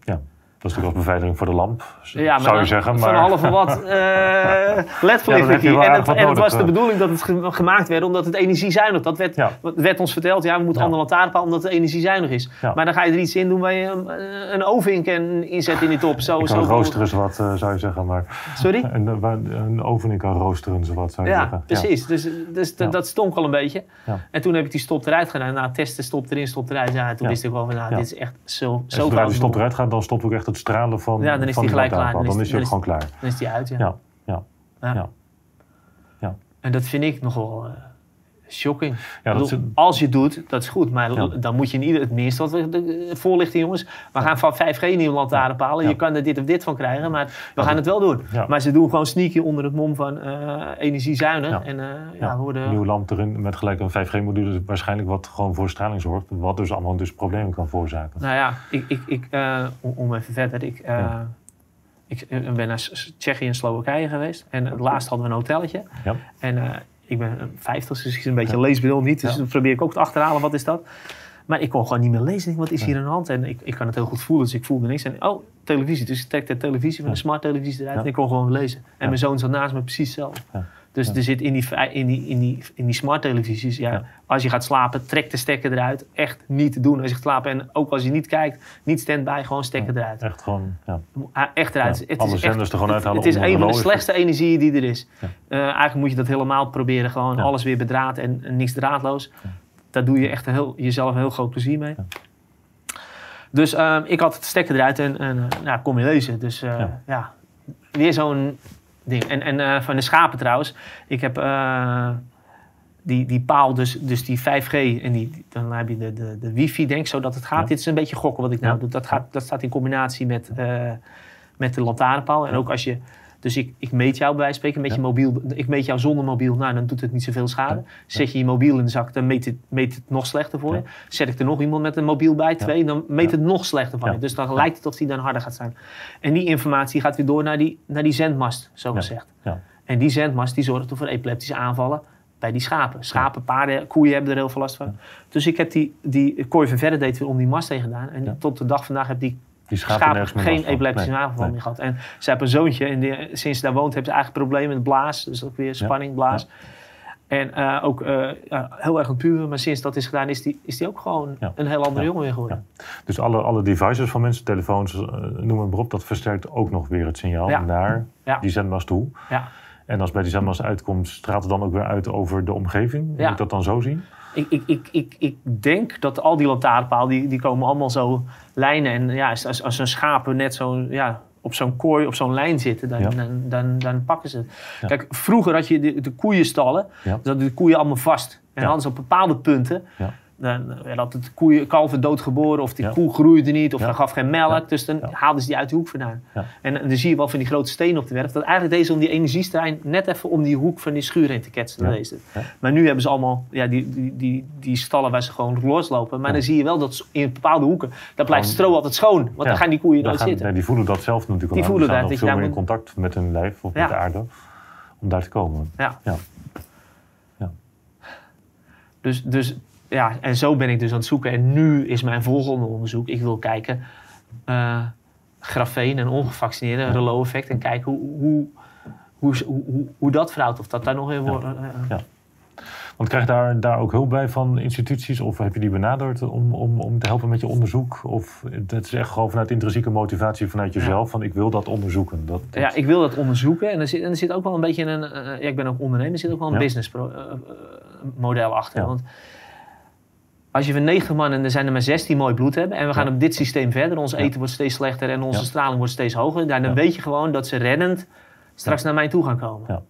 Dat is natuurlijk als beveiliging voor de lamp, Ja, zou je zeggen. Van Maar een halve eh Ja, dan ledverlichting. je wel en het, wat en het nodig, was de eh. bedoeling dat het ge- gemaakt werd omdat het energiezuinig Dat werd, Ja. wat werd ons verteld. Ja, we moeten Ja. andere lantaarnpaal omdat het energiezuinig is. Ja. Maar dan ga je er iets in doen waar je een, een oven in kan inzetten in die top. Zo, kan roosteren zowat, eh, zou je zeggen. Maar Sorry? een, eh, een oven in kan roosteren zowat, zou je Ja, zeggen. precies. Dus, dus Ja. dat stonk al een beetje. Ja. En toen heb ik die stop eruit gedaan. Nou, testen, stop erin, stop eruit. Ja, toen Ja. wist ik wel van, nou, Ja. dit is echt zo, En zo zodra die stop eruit gaat, dan stopt ook echt het stralen van Ja, dan is van die gelijk klaar. Dan Dan is hij ook gewoon klaar. Dan is die uit, ja. Ja, ja. Ja. Ja. Ja. En dat vind ik nogal eh, shocking. Ja, Ik dat bedoel, is- Als je het doet, dat is goed. Maar Ja. dan moet je in ieder het minste wat voorlichten, jongens. We gaan van 5G nieuwe lantaarnpalen. Je kan er dit of dit van krijgen, maar we gaan het wel doen. Maar ze doen gewoon sneaky onder het mom van eh, energiezuinig. En eh, ja, worden... Nieuwe lamp erin met gelijk een 5G-module, waarschijnlijk wat gewoon voor straling zorgt. Wat dus allemaal dus problemen kan veroorzaken. Nou ja, ik, ik, ik, eh, om, even verder. Ik, ik ben naar Tsjechië en Slowakije geweest. En het laatst hadden we een hotelletje. Ja. En ik ben een 50, dus ik een beetje Ja. leesbril niet. Dus dan probeer ik ook te achterhalen, wat is dat? Maar ik kon gewoon niet meer lezen. Wat is hier aan de hand? En ik, ik kan het heel goed voelen, dus ik voelde niks. En oh, televisie. Dus ik trek de televisie van de smart televisie eruit en ik kon gewoon lezen. En mijn zoon zat naast me precies zelf. Dus Ja. er zit in die, in, die, in, die, in die smart televisies, ja, Ja. als je gaat slapen, trek de stekker eruit. Echt niet te doen als je gaat slapen. En ook als je niet kijkt, niet stand-by, gewoon stekker eruit. Echt gewoon, ja. Ah, Echt eruit. Het alle is zenders echt, er gewoon uithalen Het, het is een van de slechtste energieën die er is. Ja. Eh, eigenlijk moet je dat helemaal proberen. Gewoon alles weer bedraad en, en niks draadloos. Daar doe je echt een heel, jezelf een heel groot plezier mee. Dus ehm, ik had het stekker eruit en, en eh, nou, kom je lezen. Dus eh, Ja. ja. weer zo'n ding. En, en eh, van de schapen trouwens. Ik heb eh, die, die paal, dus, dus die 5G en die, dan heb je de, de, de wifi, denk ik, zodat het gaat. Ja. Dit is een beetje gokken wat ik nou Ja. doe. Dat, gaat, dat staat in combinatie met, eh, met de lantaarnpaal. En ook als je, dus ik, ik meet jou bij wijze van spreken met Ja. je mobiel. Ik meet jou zonder mobiel, nou dan doet het niet zoveel schade. Ja. Zet je je mobiel in de zak, dan meet het, meet het nog slechter voor je. Zet ik er nog iemand met een mobiel bij, twee, dan meet het nog slechter van je. Dus dan lijkt het of die dan harder gaat zijn. En die informatie gaat weer door naar die, naar die zendmast, zo gezegd. Ja. En die zendmast die zorgt voor epileptische aanvallen bij die schapen. Schapen, paarden, koeien hebben er heel veel last van. Dus ik heb die, die kooi van verder deed weer om die mast heen gedaan. En tot de dag vandaag heb die Die schapen nergens geen epileptische Nee, aanval meer gehad. En ze hebben een zoontje en die, sinds ze daar woont heeft ze eigenlijk problemen met blaas. Dus ook weer spanning, blaas. En eh, ook eh, ja, heel erg het puren. Maar sinds dat is gedaan is die, is die ook gewoon Ja. een heel andere Ja. jongen weer geworden. Dus alle, alle devices van mensen, telefoons, eh, noem maar op, dat versterkt ook nog weer het signaal naar die zendmast toe. Ja. En als bij die zendmast uitkomt, straalt het dan ook weer uit over de omgeving? Moet ik dat dan zo zien? Ik, ik, ik, ik, ik denk dat al die lantaarnpalen, die, die komen allemaal zo lijnen. En ja, als, als, als een schapen net zo ja, op zo'n kooi, op zo'n lijn zitten, dan, Ja. dan, dan, dan pakken ze het. Ja. Kijk, vroeger had je de, de koeienstallen, Ja. dus hadden de koeien allemaal vast. En ze op bepaalde punten, Ja. Dan, ja, dat het koeien, kalven doodgeboren of die Ja. koe groeide niet of Ja. gaf geen melk. Ja. Dus dan haalden ze die uit de hoek vandaan. En, en dan zie je wel van die grote stenen op de werf. Dat eigenlijk deze om die energiestrijd net even om die hoek van die schuur heen te ketsen. Deze. Maar nu hebben ze allemaal ja, die, die, die, die stallen waar ze gewoon loslopen. Maar dan zie je wel dat in bepaalde hoeken, daar blijft stro altijd schoon. Want dan gaan die koeien Daar nooit zitten. nee, die voelen dat zelf natuurlijk Die al aan. voelen dat, meer in contact met hun lijf of met de aarde om daar te komen. Ja. Ja. Dus, dus ja, en zo ben ik dus aan het zoeken. En nu is mijn volgende onderzoek. Ik wil kijken, eh grafeen en ongevaccineerden, Ja. Rolo-effect. En kijken hoe, hoe, hoe, hoe, hoe, dat verhoudt. Of dat daar nog in wordt. eh, Ja. Want krijg je daar, daar ook hulp bij van instituties? Of heb je die benaderd om, om, om te helpen met je onderzoek? Of het is echt gewoon vanuit intrinsieke motivatie vanuit jezelf? Van ik wil dat onderzoeken. Dat, dat- Ja, ik wil dat onderzoeken. En er zit, en er zit ook wel een beetje een... eh, ja, ik ben ook ondernemer. Er zit ook wel een Ja. business pro- eh, eh, model achter. Want als je van 90 man en er zijn er maar 16 mooi bloed hebben... en we gaan Ja. op dit systeem verder... ons Ja. eten wordt steeds slechter en onze Ja. straling wordt steeds hoger... dan weet je gewoon dat ze reddend straks naar mij toe gaan komen. Ja.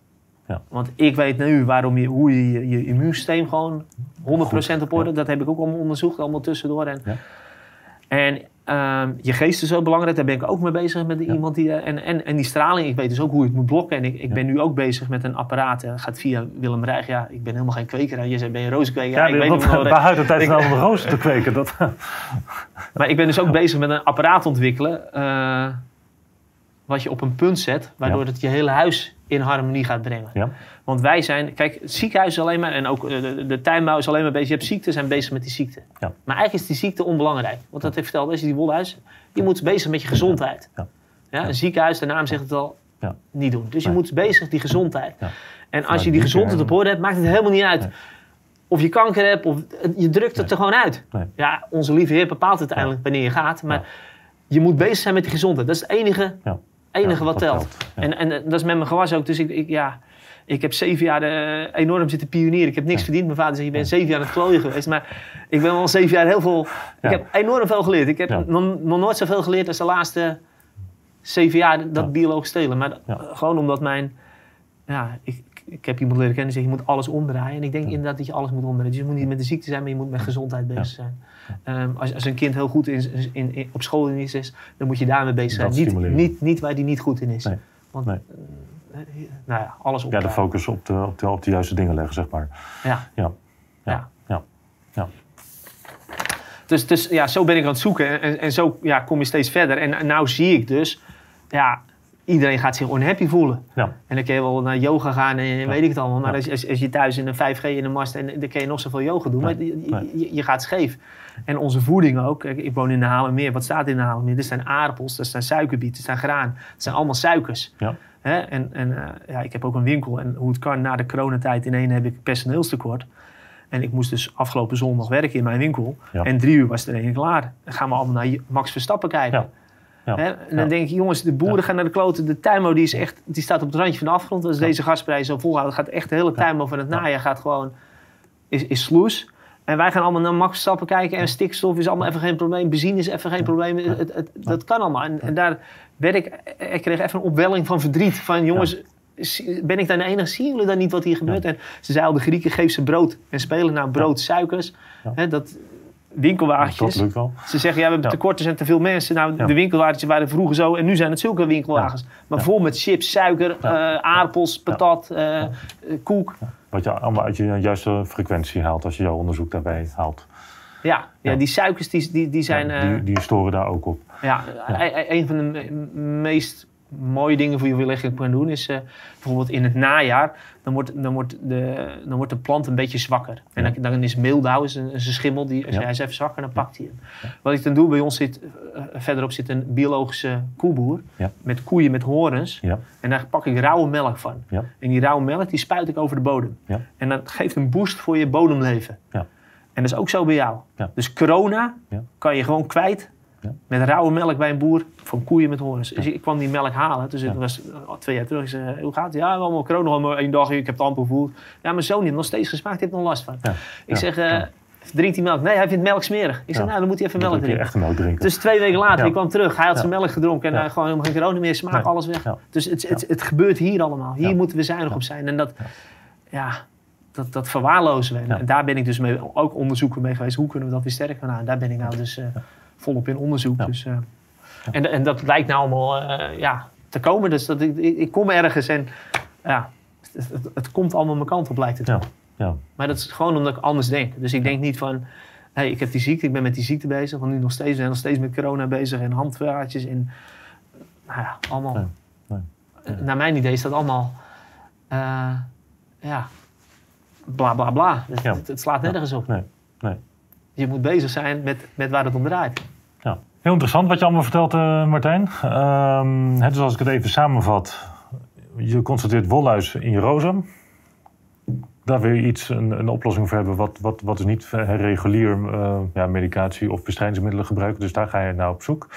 Ja. Want ik weet nu waarom je, hoe je je, je immuunsysteem gewoon 100% op orde... Dat heb ik ook allemaal onderzocht, allemaal tussendoor. En, Ja. en ehm, je geest is zo belangrijk, daar ben ik ook mee bezig met Ja. iemand die. eh, En, en, en die straling, ik weet dus ook hoe je het moet blokken. En ik, ik Ja. ben nu ook bezig met een apparaat. eh, gaat via Willem Rijg. Ja, ik ben helemaal geen kweker. Je zei, ben je rozenkweker? Ja, ik weet huid de tijd van om roos te kweken. Dat, Maar ik ben dus ook bezig met een apparaat ontwikkelen. eh, wat je op een punt zet, waardoor Ja. het je hele huis in harmonie gaat brengen. ja, Want wij zijn, kijk, het ziekenhuis is alleen maar, en ook eh, de, de tuinbouw is alleen maar bezig. Je hebt ziekte, zijn bezig met die ziekte. Ja. Maar eigenlijk is die ziekte onbelangrijk. Want dat heeft verteld, als je die wolhuis, je moet bezig met je gezondheid. Ja. Een ziekenhuis, de naam zegt het al, Ja. niet doen. Dus je moet bezig die gezondheid. Ja. En als je die die gezondheid op orde hebt, maakt het helemaal niet uit. Nee. Of je kanker hebt, of je drukt het Nee. er gewoon uit. Nee. Ja, onze lieve Heer bepaalt uiteindelijk wanneer je gaat. Maar je moet bezig zijn met die gezondheid. Dat is het enige, Ja. Enige wat telt. En, en eh, dat is met mijn gewas ook. Dus ik, ik, ja, ik heb zeven jaar eh, enorm zitten pionieren. Ik heb niks Ja. verdiend. Mijn vader zei, je bent zeven jaar aan het klooien geweest. Maar ik ben wel zeven jaar heel veel... Ja. Ik heb enorm veel geleerd. Ik heb Ja. nog, nog nooit zoveel geleerd als de laatste zeven jaar dat biologisch stelen. Maar eh, gewoon omdat mijn... Ja, ik, ik heb iemand leren kennen die zegt, je moet alles omdraaien. En ik denk inderdaad dat je alles moet omdraaien. Dus je moet niet met de ziekte zijn, maar je moet met gezondheid bezig zijn. Ehm, als, als een kind heel goed in, in, in- op school in is, is, dan moet je daarmee bezig zijn. Niet, niet, niet waar die niet goed in is. Nee. Want, Nee. eh, nou ja, alles ja, op. de focus op de, op, de, op de juiste dingen leggen, zeg maar. Ja. Ja. Ja. Ja. ja. ja. Dus, dus ja, zo ben ik aan het zoeken. En, en zo ja, kom je steeds verder. En, en nou zie ik dus, ja, iedereen gaat zich unhappy voelen. ja. En dan kun je wel naar yoga gaan en weet ik het allemaal. Maar Ja. als, als, als je thuis in een 5G in een mast en dan kun je nog zoveel yoga doen. Nee. Maar je, Nee. je, je gaat scheef. En onze voeding ook. Kijk, Ik woon in de Haarlemmermeer. Wat staat in de Haarlemmermeer? Er zijn aardappels, er zijn suikerbieten, er zijn graan. Het zijn allemaal suikers. Ja. Hè? En, en eh, ja, ik heb ook een winkel. En hoe het kan, na de coronatijd in één heb ik personeelstekort. En ik moest dus afgelopen zondag werken in mijn winkel. Ja. En drie uur was er één klaar. Dan gaan we allemaal naar Max Verstappen kijken. Ja. Ja. En dan Ja. denk ik, jongens, de boeren Ja. gaan naar de kloten. De tuinbouw die is echt, die staat op het randje van de afgrond. Als deze gasprijs zo volhouden, gaat echt de hele tuinbouw van het najaar gaat gewoon, is, is sloes. En wij gaan allemaal naar Max Verstappen kijken. En stikstof is allemaal even geen probleem. Benzine is even geen probleem. Het, het, het- dat kan allemaal. En, en daar werd ik, ik kreeg even een opwelling van verdriet. Van jongens, ben ik daar de enige? Zien jullie dan niet wat hier gebeurt? En ze zeiden al, de Grieken geef ze brood. En spelen naar brood, suikers. Hè, dat winkelwagentjes. Dat lukt wel. Ze zeggen, ja, we hebben Ja. tekort, er zijn te veel mensen. Nou, Ja. de winkelwagentjes waren vroeger zo en nu zijn het zulke winkelwagens. Maar vol met chips, suiker, eh, aardappels, patat, eh, koek. Wat je allemaal uit je juiste frequentie haalt als je jouw onderzoek daarbij haalt. Ja, ja. Ja. die suikers die, die, die zijn... Ja, eh, die, die storen daar ook op. Ja, Ja. e- e- een van de me- meest mooie dingen voor je lichaam kan doen is eh, bijvoorbeeld in het najaar, dan wordt, dan, wordt de, dan wordt de plant een beetje zwakker. En dan, dan is meeldauw is een, schimmel, die, als Ja. hij is even zwakker, dan pakt hij hem. Wat ik dan doe, bij ons zit, eh, verderop zit een biologische koeboer Ja. met koeien met horens. Ja. En daar pak ik rauwe melk van. En die rauwe melk die spuit ik over de bodem. En dat geeft een boost voor je bodemleven. Ja. En dat is ook zo bij jou. Ja. Dus corona kan je gewoon kwijt Ja. met rauwe melk bij een boer van koeien met horens. Dus ik kwam die melk halen. Dus Ja. was eh, twee jaar terug. Ik zei, hoe gaat het? Ja, allemaal corona, allemaal één dag. Ik heb het amper gevoeld. Ja, mijn zoon heeft nog steeds gesmaakt. Die heeft nog last van. Ik zeg, drinkt hij melk? Nee, hij vindt melk smerig. Ik zeg, nou, dan moet hij even melk drinken. echt melk drinken. Dus twee weken later, ik kwam terug. Hij had zijn melk gedronken en hij gewoon helemaal geen corona meer. Smaak, alles weg. Dus het, het, het gebeurt hier allemaal. Hier moeten we zuinig op zijn. En dat, ja, dat, dat verwaarlozen we. En, daar ben ik dus mee, ook onderzoeken mee geweest. Hoe kunnen we dat weer sterker maken? Nou, daar ben ik nou dus eh, volop in onderzoek. Ja. Dus, eh, en, en dat lijkt nou allemaal eh, ja, te komen. Dus dat ik, ik, kom ergens en ja, het, het, het komt allemaal mijn kant op, lijkt het. Ja. Ja. Maar dat is gewoon omdat ik anders denk. Dus ik denk niet van, hey, ik heb die ziekte, ik ben met die ziekte bezig. Want nu nog steeds, we zijn nog steeds met corona bezig en handvaartjes en nou ja, allemaal. Nee, nee, nee. Naar mijn idee is dat allemaal, eh, ja, bla bla bla. Het, Ja. het, het slaat nergens op. Nee, nee. Je moet bezig zijn met, met waar het om draait. Ja. Heel interessant wat je allemaal vertelt, eh, Martijn. Ehm, hè, dus als ik het even samenvat. Je constateert wolluis in je rozen. Daar wil je iets, een, een oplossing voor hebben. Wat, wat, wat is niet eh, regulier eh, ja, medicatie of bestrijdingsmiddelen gebruiken. Dus daar ga je naar op zoek.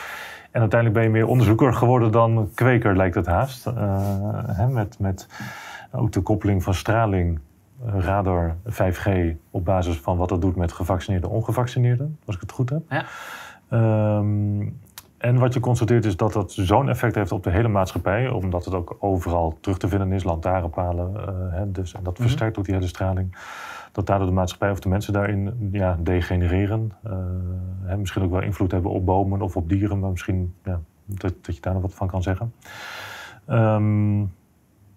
En uiteindelijk ben je meer onderzoeker geworden dan kweker, lijkt het haast. Hè, met, met ook de koppeling van straling, radar, 5G... op basis van wat dat doet met gevaccineerden en ongevaccineerden. Als ik het goed heb. Ja. Ehm, en wat je constateert is dat dat zo'n effect heeft op de hele maatschappij, omdat het ook overal terug te vinden is, lantaarnpalen. hè, dus, en dat Mhm. versterkt ook die hele straling. Dat daardoor de maatschappij of de mensen daarin ja, degenereren. eh, hè, misschien ook wel invloed hebben op bomen of op dieren, maar misschien ja, dat, dat je daar nog wat van kan zeggen. Ehm,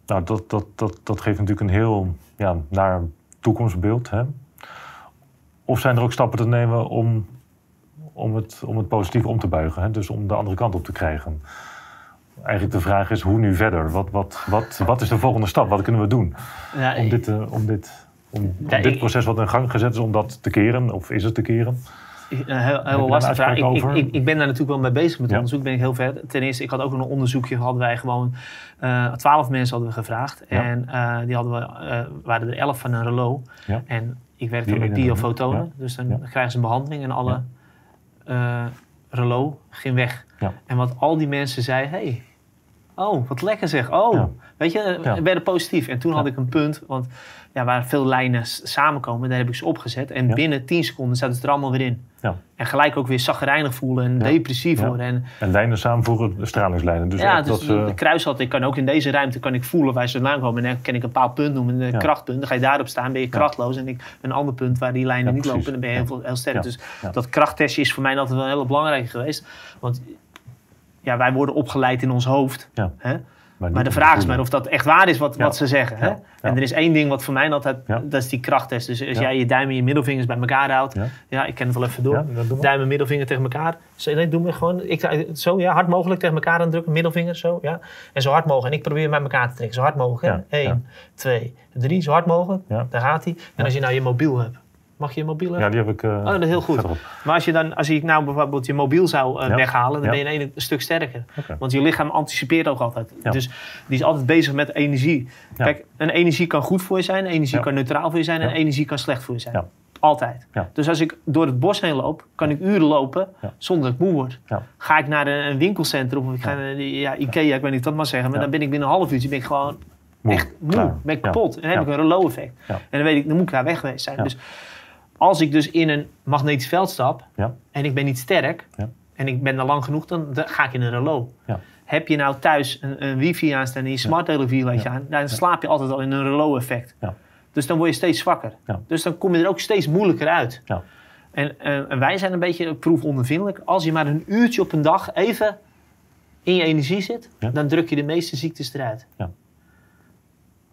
nou, dat, dat, dat, dat geeft natuurlijk een heel ja, naar toekomstbeeld. Hè? Of zijn er ook stappen te nemen om om het, om het positief om te buigen. Hè? Dus om de andere kant op te krijgen. Eigenlijk de vraag is, hoe nu verder? Wat, wat, wat, wat is de volgende stap? Wat kunnen we doen Ja, om dit, eh, om dit, om, om Ja, dit proces wat in gang gezet is, om dat te keren? Of is het te keren? Een heel, lastige vraag. Ik, ik, ik, ben daar natuurlijk wel mee bezig met Ja. onderzoek. Ben ik heel ver. Ten eerste, ik had ook nog een onderzoekje. Hadden wij gewoon eh, twaalf mensen hadden we gevraagd. Ja. En eh, die hadden we, eh, waren er elf van een relo. Ja. En ik werk Die dan met biofotonen. Dus dan krijgen ze een behandeling en alle relo ging weg. En wat al die mensen zeiden, hey, oh, wat lekker zeg. Oh. Weet je, eh, Ja. werden positief. En toen Ja. had ik een punt, want ja, waar veel lijnen samenkomen, daar heb ik ze opgezet. En Ja. binnen 10 seconden zaten ze er allemaal weer in. Ja. En gelijk ook weer zagrijnig voelen en depressief worden. En En lijnen samenvoegen, de stralingslijnen. Dus ja, dus dat ze, de kruis had, ik kan ook in deze ruimte kan ik voelen waar ze vandaan komen. En dan kan ik een bepaald punt noemen, een Ja. krachtpunt. Dan ga je daarop staan, ben je krachtloos. En ik, een ander punt waar die lijnen niet precies. lopen, dan ben je heel, heel sterk. Dus dat krachttestje is voor mij altijd wel heel belangrijk geweest. Want ja, wij worden opgeleid in ons hoofd. Ja. Hè? Maar de vraag is maar of dat echt waar is wat, Ja. wat ze zeggen. Hè? Ja. Ja. En er is één ding wat voor mij altijd, dat is die krachttest. Dus als jij je duim en je middelvingers bij elkaar houdt. Ja. Ik ken het wel even door. Duim en middelvinger tegen elkaar. Zo, nee, doe me gewoon. Ik, zo, ja, hard mogelijk tegen elkaar aandrukken. Middelvinger, zo, ja. En zo hard mogelijk. En ik probeer bij elkaar te trekken. Zo hard mogelijk. Hè? Eén, twee, drie. Zo hard mogelijk. Daar gaat hij. En als je nou je mobiel hebt. Mag je je mobiel hebben? Ja, die heb ik. Oh, dat is heel goed. Maar als je dan, als ik nou bijvoorbeeld je mobiel zou eh, Ja. weghalen, dan Ja. ben je een, een stuk sterker. Want je lichaam anticipeert ook altijd. Ja. Dus die is altijd bezig met energie. Kijk, een energie kan goed voor je zijn, energie kan neutraal voor je zijn en energie kan slecht voor je zijn. Altijd. Ja. Dus als ik door het bos heen loop, kan ik uren lopen zonder dat ik moe word. Ga ik naar een, een winkelcentrum of ik ga naar ja, Ikea, ik weet niet dat mag zeggen, maar dan ben ik binnen een half uurtje ben ik gewoon Moe. echt moe. Klaar. Ben ik kapot. En dan heb ik een relo-effect. Ja. En dan weet ik, dan moet ik daar weg geweest zijn. Dus als ik dus in een magnetisch veld stap Ja. en ik ben niet sterk Ja. en ik ben er lang genoeg, dan, dan ga ik in een relo. Ja. Heb je nou thuis een, een wifi aanstaan en je smart televisie laat je Ja. aan, dan slaap je altijd al in een relo-effect. Ja. Dus dan word je steeds zwakker. Dus dan kom je er ook steeds moeilijker uit. Ja. En, eh, en wij zijn een beetje proefondervindelijk. Als je maar een uurtje op een dag even in je energie zit, dan druk je de meeste ziektes eruit. Ja.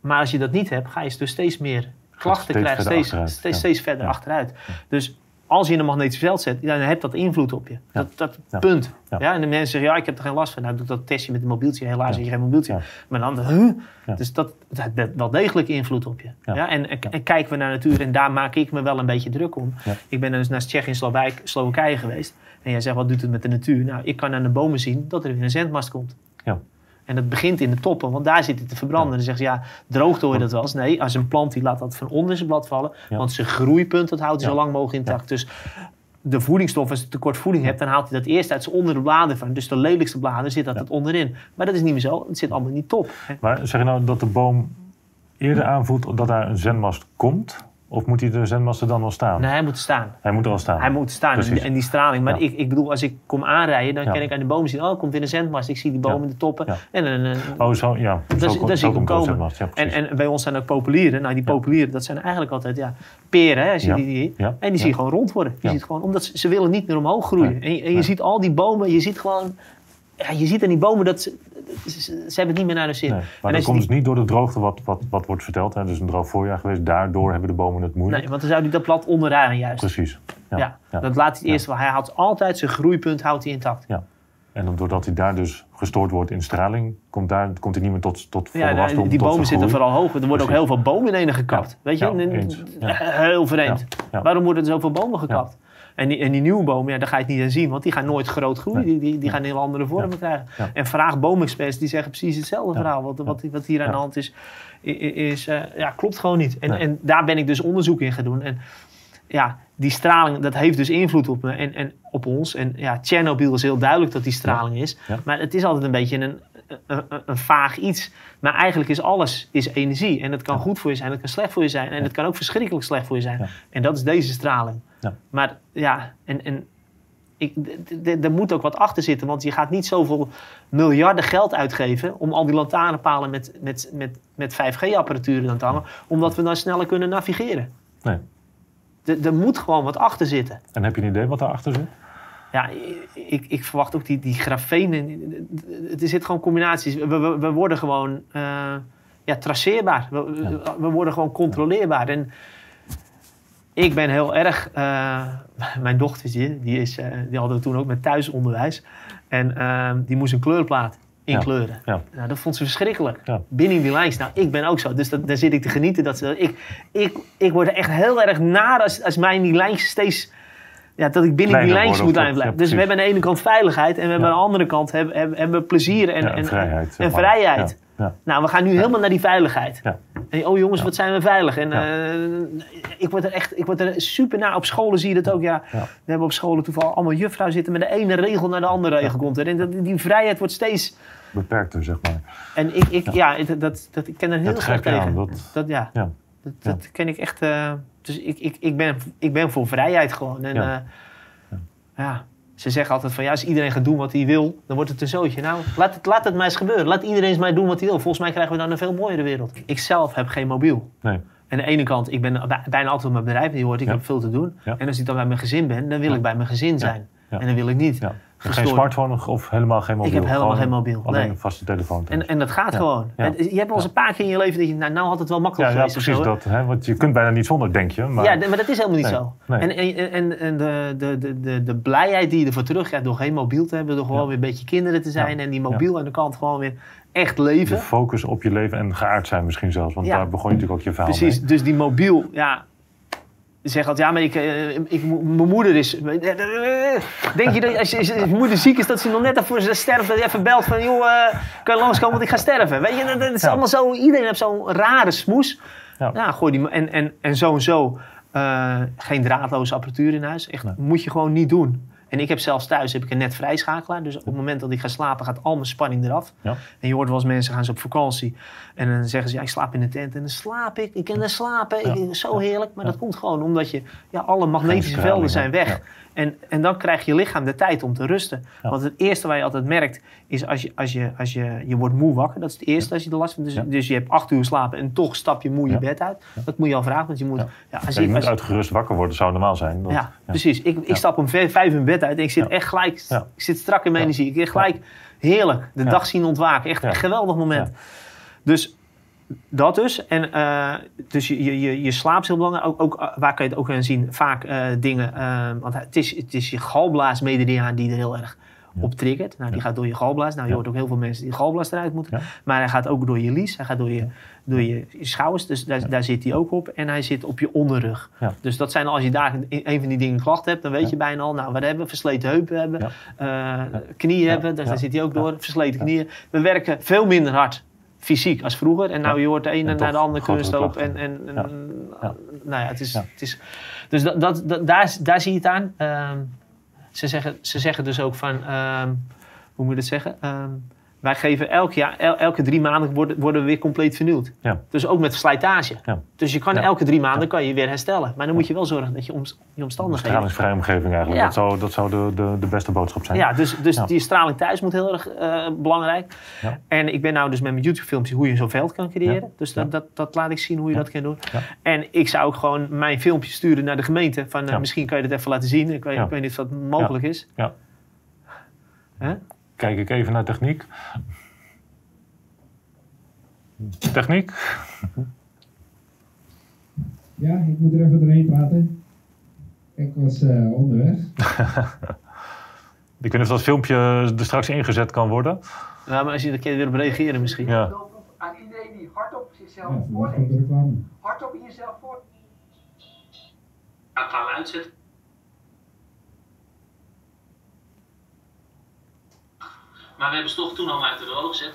Maar als je dat niet hebt, ga je dus steeds meer klachten verder steeds, achteruit. steeds, Ja. steeds verder Ja. achteruit. Dus als je in een magnetisch veld zet, dan heeft dat invloed op je. Dat, dat Ja. punt. Ja. Ja. en de mensen zeggen, ja, ik heb er geen last van. Nou, doe dat testje met een mobieltje. Helaas Ja. heb je geen mobieltje. Ja. Maar dan, huh? Ja. Dus dat, dat heeft wel degelijk invloed op je. Ja. Ja. En, en, en kijken we naar natuur, en daar maak ik me wel een beetje druk om. Ja. Ik ben dus naar Tsjechië en Slowijk- Slowakije geweest. En jij zegt, wat doet het met de natuur? Nou, ik kan aan de bomen zien dat er weer een zendmast komt. Ja. En dat begint in de toppen, want daar zit het te verbranden. Ja. Dan zeggen ze, ja, droogte hoor je dat wel eens. Nee, als een plant die laat dat van onder zijn blad vallen. Ja. Want zijn groeipunt, dat houdt hij zo lang mogelijk intact. Dus de voedingsstof, als je tekort voeding hebt, dan haalt hij dat eerst uit zijn onder de bladeren van. Dus de lelijkste bladeren zit dat het onderin. Maar dat is niet meer zo. Het zit allemaal die top. hè. Maar zeg je nou dat de boom eerder aanvoelt dat daar een zendmast komt? Of moet hij de zendmasten dan al staan? Nee, hij moet staan. Hij moet er al staan. Hij moet staan en, Precies. en die straling. Maar Ja. ik, ik bedoel, als ik kom aanrijden, dan Ja. kan ik aan de bomen zien. Oh, komt weer een zendmast. Ik zie die bomen Ja. in de toppen. En, en, en, Oh, zo, ja. zo, zie- daar ik hem komen. en, en bij ons zijn ook populieren. Nou, die populieren, dat zijn eigenlijk altijd ja, peren. Hè, als je Ja. die, die-. En die zie je gewoon rond worden. Je ziet gewoon, omdat ze, ze willen niet meer omhoog groeien. Nee. En, je- en je ziet al die bomen, je ziet gewoon... Ja, je ziet aan die bomen dat ze, ze, hebben het niet meer naar de zin. Nee, En maar dat als je komt dus niet door de droogte wat, wat, wat wordt verteld. Hè. Dus een droog voorjaar geweest. Daardoor hebben de bomen het moeilijk. Nee, want dan zou hij dat blad onderaan juist. Precies. Ja. Ja, ja. dat laat hij eerst wel. Hij houdt altijd zijn groeipunt houdt hij intact. En dan doordat hij daar dus gestoord wordt in straling, komt, daar, komt hij niet meer tot, tot volle Ja, die bomen zitten vooral hoog. Er worden ook heel veel bomen in ene gekapt. Ja. Weet je? Ja, En-. Ja. Heel vreemd. Ja. Ja. Waarom worden er zoveel bomen gekapt? En, die, en die nieuwe bomen, ja, daar ga je het niet aan zien, want die gaan nooit groot groeien. Die, die, die gaan heel andere vormen krijgen. En vraag boomexperts, die zeggen precies hetzelfde verhaal. Wat, wat, wat hier aan de hand is, is eh, ja, klopt gewoon niet. En, Nee. en daar ben ik dus onderzoek in gaan doen. En ja, die straling, dat heeft dus invloed op me en, en op ons. En ja, Tsjernobyl is heel duidelijk dat die straling is. Maar het is altijd een beetje een, een, vaag iets. Maar eigenlijk is alles is energie. En het kan goed voor je zijn, het kan slecht voor je zijn. En het kan ook verschrikkelijk slecht voor je zijn. Ja. En dat is deze straling. Ja. Maar ja, en, en ik, er moet ook wat achter zitten. Want je gaat niet zoveel miljarden geld uitgeven... om al die lantaarnpalen met, met, met, met 5G-apparatuur aan te hangen... omdat we dan sneller kunnen navigeren. Nee. Er- Er moet gewoon wat achter zitten. En heb je een idee wat daarachter zit? Ja, ik, ik verwacht ook die, die grafenen. Er zit gewoon combinaties. We, we, we worden gewoon eh, ja, traceerbaar. We, we worden gewoon controleerbaar. En ik ben heel erg... eh, mijn dochtertje, die, is, eh, die hadden we toen ook met thuisonderwijs. En ehm, die moest een kleurplaat inkleuren. Ja. Nou, dat vond ze verschrikkelijk. Ja. Binnen die lijns. Nou, ik ben ook zo. Dus dat, daar zit ik te genieten. Dat ze, ik, ik, ik word er echt heel erg naar als, als mij in die lijntjes steeds... Ja, dat ik binnen die lijntjes moet blijven. dus we hebben aan de ene kant veiligheid en we hebben aan de andere kant hebben, hebben, plezier en, en, en vrijheid, en zeg maar. vrijheid. Ja. Nou, we gaan nu helemaal naar die veiligheid. Ja. En, oh jongens, wat zijn we veilig. En eh, ik word er echt ik word er super naar. Op scholen zie je dat ook. Ja. We hebben op scholen toevallig allemaal juffrouwen zitten met de ene regel naar de andere regel komt. er. En dat, die vrijheid wordt steeds... Beperkter, zeg maar. En ik, ik, ja. dat, dat, dat, ik ken er heel je tegen. aan. Dat, Dat, ja, dat, dat ken ik echt. eh, dus ik, ik, ik, ben, ik ben voor vrijheid gewoon. En, Ja. ja. Ze zeggen altijd van ja, als iedereen gaat doen wat hij wil, dan wordt het een zootje. Nou, laat het, laat het maar eens gebeuren. Laat iedereen eens maar doen wat hij wil. Volgens mij krijgen we dan een veel mooiere wereld. Ik zelf heb geen mobiel. Nee. En aan de ene kant, ik ben bij- bijna altijd op mijn bedrijf, die hoort, ik Ja. heb veel te doen. Ja. En als ik dan bij mijn gezin ben, dan wil ik bij mijn gezin zijn. En dan wil ik niet. Ja. Geen smartphone of helemaal geen mobiel? Ik heb helemaal Gewoon geen mobiel, Alleen nee. een vaste telefoon. thuis. En, en dat gaat Ja. gewoon. Ja. Het- Je hebt wel eens een paar keer in je leven dat je, nou, nou had het wel ja, makkelijk ja, geweest. of precies dat. Hè? Want je kunt bijna niet zonder, denk je. Maar, Ja, maar dat is helemaal niet Nee, zo. nee. En, en, en, en de, de, de, de, de blijheid die je ervoor terugkrijgt door geen mobiel te hebben, door gewoon Ja. weer een beetje kinderen te zijn Ja. en die mobiel aan de kant gewoon weer echt leven. de focus op je leven en geaard zijn misschien zelfs. Want Ja. daar begon je natuurlijk ook je verhaal Precies, mee. dus die mobiel, ja. Zeg altijd, ja, maar ik, eh, ik, mijn moeder is. Denk je dat als je, moeder ziek is, dat ze nog net ervoor ze sterft, dat je even belt van, joh, eh, kan je langskomen, want ik ga sterven. Weet je, dat, is Ja. allemaal zo, iedereen heeft zo'n rare smoes. Ja. Gooi die, en, en, en zo en zo, eh, geen draadloze apparatuur in huis. Echt, Nee. moet je gewoon niet doen. En ik heb zelfs thuis heb ik een net vrijschakelaar. Dus op het moment dat ik ga slapen, gaat al mijn spanning eraf. Ja. En je hoort wel eens mensen gaan ze op vakantie. En dan zeggen ze, ja, ik slaap in de tent. En dan slaap ik. Ik kan dan slapen. Ja. Ik, zo heerlijk. Maar dat komt gewoon omdat je, ja, alle magnetische velden zijn weg. En, en dan krijgt je lichaam de tijd om te rusten. Ja. Want het eerste wat je altijd merkt, is als je, als je, als je, je wordt moe wakker. Dat is het eerste als je er last van. Dus, Ja. dus je hebt acht uur slapen en toch stap je moe je bed uit. Dat moet je al vragen. Want je moet, Ja. als je je, moet als- uitgerust wakker worden, zou normaal zijn. Dat- ja, precies. Ik, ik stap om vijf, in bed uit en ik zit echt gelijk, ik zit strak in mijn energie. Ik heb gelijk heerlijk de dag zien ontwaken. Echt een geweldig moment. Dus dat dus. En eh, dus je, je, je, slaap is heel belangrijk. Ook, ook, eh, waar kan je het ook aan zien? Vaak eh, dingen. want het is, het is je galblaasmeridiaan die er heel erg op triggert. Nou, die gaat door je galblaas. Nou, je Ja. hoort ook heel veel mensen die galblaas eruit moeten. Ja. Maar hij gaat ook door je lies. Hij gaat door je, door je, je schouders. Dus daar, daar zit hij ook op. En hij zit op je onderrug. Ja. Dus dat zijn als je daar een van die dingen klachten hebt, dan weet Ja. je bijna al, nou, wat hebben we? Versleten heupen hebben, Ja. knieën hebben, dus Ja. daar zit hij ook Ja. door, versleten knieën. We werken veel minder hard fysiek als vroeger. En nou, je hoort de ene En naar de andere kunstloop. En, en, en. Ja. nou ja, het is, het is dus dat, dat, dat- daar, daar zie je het aan. Ehm, ze, zeggen, ze zeggen dus ook van, ehm, hoe moet je het zeggen? Ehm, wij geven elk jaar, el- elke drie maanden worden, worden we weer compleet vernieuwd. Ja. Dus ook met slijtage. Ja. Dus je kan Ja. elke drie maanden kan je weer herstellen. Maar dan moet je wel zorgen dat je om, je omstandigheden... Stralingsvrije omgeving eigenlijk. Ja. Dat zou, dat zou de, de, de beste boodschap zijn. Ja, dus, dus die straling thuis moet heel erg eh, belangrijk. En ik ben nou dus met mijn YouTube-filmpje hoe je zo'n veld kan creëren. Dus dat, dat, dat laat ik zien hoe je dat kan doen. En ik zou ook gewoon mijn filmpje sturen naar de gemeente. Van, eh. Misschien kan je dit even laten zien. Ik weet, ik weet niet of dat mogelijk is. Ja. Kijk ik even naar techniek. Techniek? Ja, ik moet er even doorheen praten. Ik was eh, onderweg. Ik weet niet of dat filmpje er straks ingezet kan worden. Ja, maar als je er een keer weer op reageren misschien. Ja. aan iedereen die hardop Ja, zichzelf komt voorleest. Hardop in jezelf voor. Ik ga hem uitzetten. Maar we hebben ze toch toen al uit de rol gezet.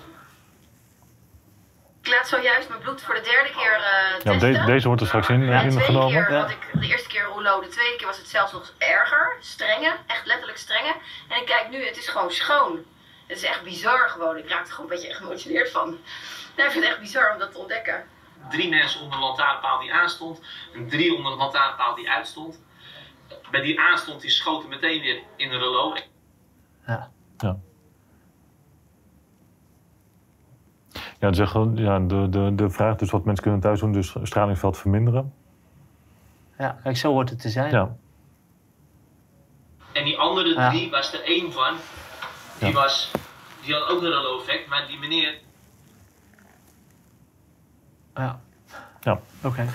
Ik laat zojuist mijn bloed voor de derde keer eh Ja, testen. de- deze wordt er straks in, de tweede ingenomen. keer Ja. had ik de eerste keer rouleau, de tweede keer was het zelfs nog erger. Strenge, echt letterlijk strenge. En ik kijk nu, het is gewoon schoon. Het is echt bizar gewoon. Ik raak er gewoon een beetje geëmotioneerd van. Ja, ik vind het echt bizar om dat te ontdekken. Drie mensen onder de lantaarnpaal die aanstond. En drie onder de lantaarnpaal die uitstond. Bij die aanstond, die schoten meteen weer in de relo. Ja. Ja, zeg, gewoon, ja de, de, de vraag dus wat mensen kunnen thuis doen, dus stralingsveld verminderen. Ja, kijk, zo hoort het te zijn. Ja, En die andere drie was er één van. Die, Ja. was, die had ook een relo-effect, maar die meneer. Ja. Ja. Oké.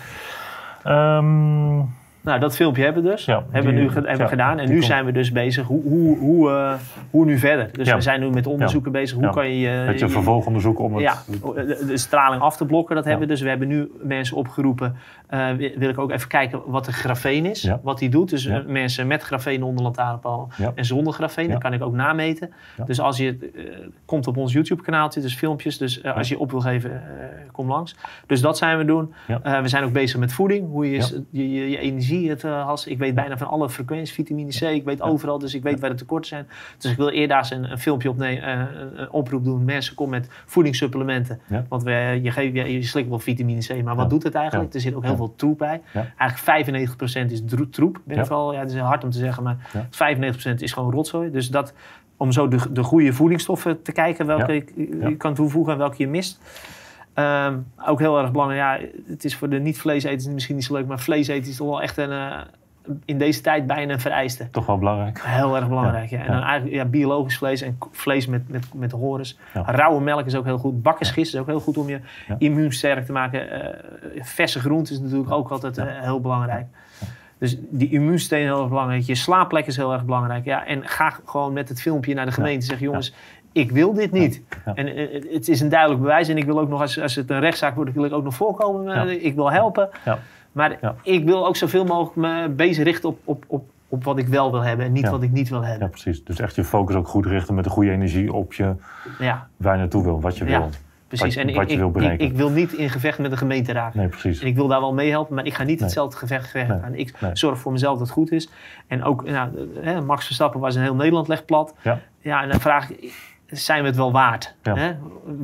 Ehm, Nou, dat filmpje hebben we dus. Ja, hebben we nu ge- hebben we ja, gedaan. En nu komt- zijn we dus bezig. Hoe, hoe, hoe, eh, hoe nu verder? Dus Ja. we zijn nu met onderzoeken bezig. Hoe kan je... Weet je, je- vervolgonderzoek om het... ja, de, de straling af te blokken, dat hebben we. Dus we hebben nu mensen opgeroepen. eh, wi- wil ik ook even kijken wat de grafeen is. Wat die doet. Dus mensen met grafeen onder lantaarnpaal en zonder grafeen. Dat kan ik ook nameten. Dus als je komt op ons YouTube kanaaltje, dus filmpjes. Dus als je op wil geven, kom langs. Dus dat zijn we doen. We zijn ook bezig met voeding. Hoe je, je, je energie het uh, has. Ik weet bijna van alle frequenties, vitamine C. Ik weet overal, dus ik weet waar de tekorten zijn. Dus ik wil eerder een, een filmpje opnemen, eh, een, een oproep doen. Mensen, kom met voedingssupplementen. Want we, je, geeft, je, je slikt wel vitamine C, maar wat doet het eigenlijk? Er zit ook heel veel troep bij. Eigenlijk 95% is troep. Ben ik wel, ja, het is hard om te zeggen, maar Ja. 95% is gewoon rotzooi. Dus dat, om zo de, de goede voedingsstoffen te kijken welke je, je kan toevoegen en welke je mist. Ehm, ook heel erg belangrijk, ja, het is voor de niet-vleeseters misschien niet zo leuk, maar vleeseters is toch wel echt een, eh, in deze tijd bijna een vereiste. Toch wel belangrijk. Heel erg belangrijk, ja. En dan eigenlijk ja, biologisch vlees en vlees met, met, met horens. Ja. Rauwe melk is ook heel goed. Bakkersgist is ook heel goed om je immuun sterk te maken. Eh, verse groenten is natuurlijk ook altijd eh, heel belangrijk. Dus die immuunsteen is heel erg belangrijk. Je slaapplek is heel erg belangrijk. Ja, en ga gewoon met het filmpje naar de gemeente. Zeg jongens, ik wil dit niet. Ja. En eh, het is een duidelijk bewijs. En ik wil ook nog, als, als het een rechtszaak wordt, wil ik ook nog voorkomen. Ja. Ik wil helpen. Ja. Maar Ja. ik wil ook zoveel mogelijk me bezig richten op, op, op, op wat ik wel wil hebben. En niet Ja. wat ik niet wil Ja, hebben. precies. Dus echt je focus ook goed richten met de goede energie op je, Ja, waar je naartoe wil, wat je Ja. wil. precies. Wat- en ik, wat je ik, wil ik, ik wil niet in gevecht met de gemeente raken. Nee, precies. En ik wil daar wel mee helpen, maar ik ga niet Nee. hetzelfde gevecht, Nee. aan. Ik Nee. zorg voor mezelf dat het goed is. En ook, nou, hè, Max Verstappen was in heel Nederland legt plat. Ja. ja, en dan vraag ik, zijn we het wel waard? Ja. Hè?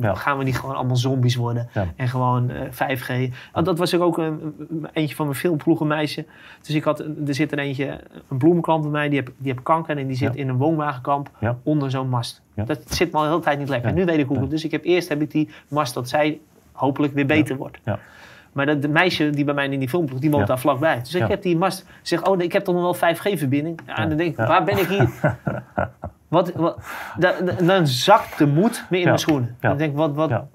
Ja. Gaan we niet gewoon allemaal zombies worden? Ja. En gewoon eh, 5G. Want dat was ook een, een- eentje van mijn filmploegenmeisje. Dus ik had, er zit er eentje, een bloemenklant bij mij, die heeft, die heeft kanker en die zit in een woonwagenkamp onder zo'n mast. Dat zit me al de hele tijd niet lekker. Nu weet ik hoe. Dus ik heb eerst heb ik die mast dat zij hopelijk weer beter wordt. Ja. Maar dat, de meisje die bij mij in die filmploeg, die woont Ja. daar vlakbij. Dus ik Ja. heb die mast. Zeg, oh, ik heb toch nog wel 5G-verbinding? Ja, en dan denk ik, waar ben ik hier? wat, wat, da- da- dan zakt de moed me in Ja. mijn schoenen. Ja. Dan denk ik, wat, wat, Ja.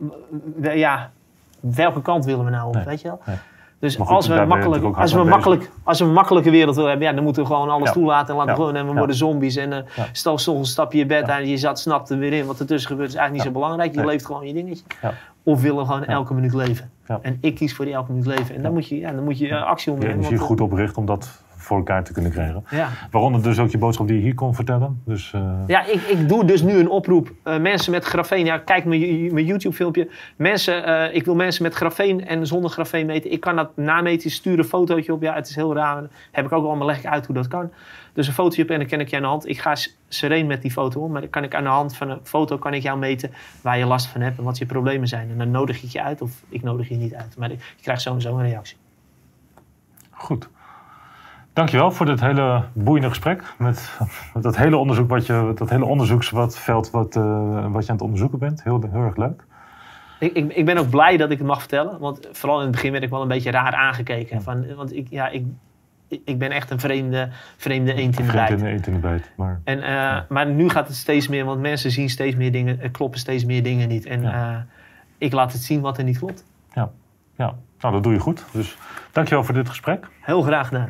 ja, welke kant willen we nou op, Nee. weet je wel? Nee. Dus goed, als, we je makkelijk, als, we makkelijk, als we een makkelijke wereld willen hebben, ja, dan moeten we gewoon alles Ja. toelaten en laten Ja. gewoon. En we Ja. worden zombies. En eh Ja. stel, soms stap je je bed Ja. en je zat snapt er weer in. Wat ertussen gebeurt is eigenlijk niet zo belangrijk. Je Nee. leeft gewoon je dingetje. Ja. Of willen we gewoon elke minuut leven. Ja. En ik kies voor die elke minuut leven. En dan moet je, ja, dan moet je eh, actie Je ondernemen. energie want, goed oprichten om dat voor elkaar te kunnen krijgen. Ja. Waaronder dus ook je boodschap die je hier kon vertellen. Dus, eh, Ja, ik, ik doe dus nu een oproep. Eh, mensen met grafeen, ja, kijk mijn, mijn YouTube filmpje. Mensen, eh, ik wil mensen met grafeen en zonder grafeen meten. Ik kan dat nameten, stuur een fotootje op. Ja, het is heel raar. Heb ik ook allemaal leg ik uit hoe dat kan. Dus een fotootje op en dan ken ik je aan de hand. Ik ga sereen met die foto om. Maar dan kan ik aan de hand van een foto kan ik jou meten waar je last van hebt en wat je problemen zijn. En dan nodig ik je uit of ik nodig je niet uit. Maar je krijgt sowieso een reactie. Goed. Dankjewel voor dit hele boeiende gesprek. Met, met dat hele onderzoek wat je, dat hele onderzoeksveld wat, eh, wat je aan het onderzoeken bent. Heel, heel erg leuk. Ik, ik, ik ben ook blij dat ik het mag vertellen. Want vooral in het begin werd ik wel een beetje raar aangekeken. Van, want ik, ja, ik, ik ben echt een vreemde, vreemde eend in de bijt. in de eend in de bijt. Maar En, eh, Maar nu gaat het steeds meer, want mensen zien steeds meer dingen, er kloppen steeds meer dingen niet. En Ja. eh, ik laat het zien wat er niet klopt. ja, nou, dat doe je goed. Dus dankjewel voor dit gesprek. Heel graag gedaan.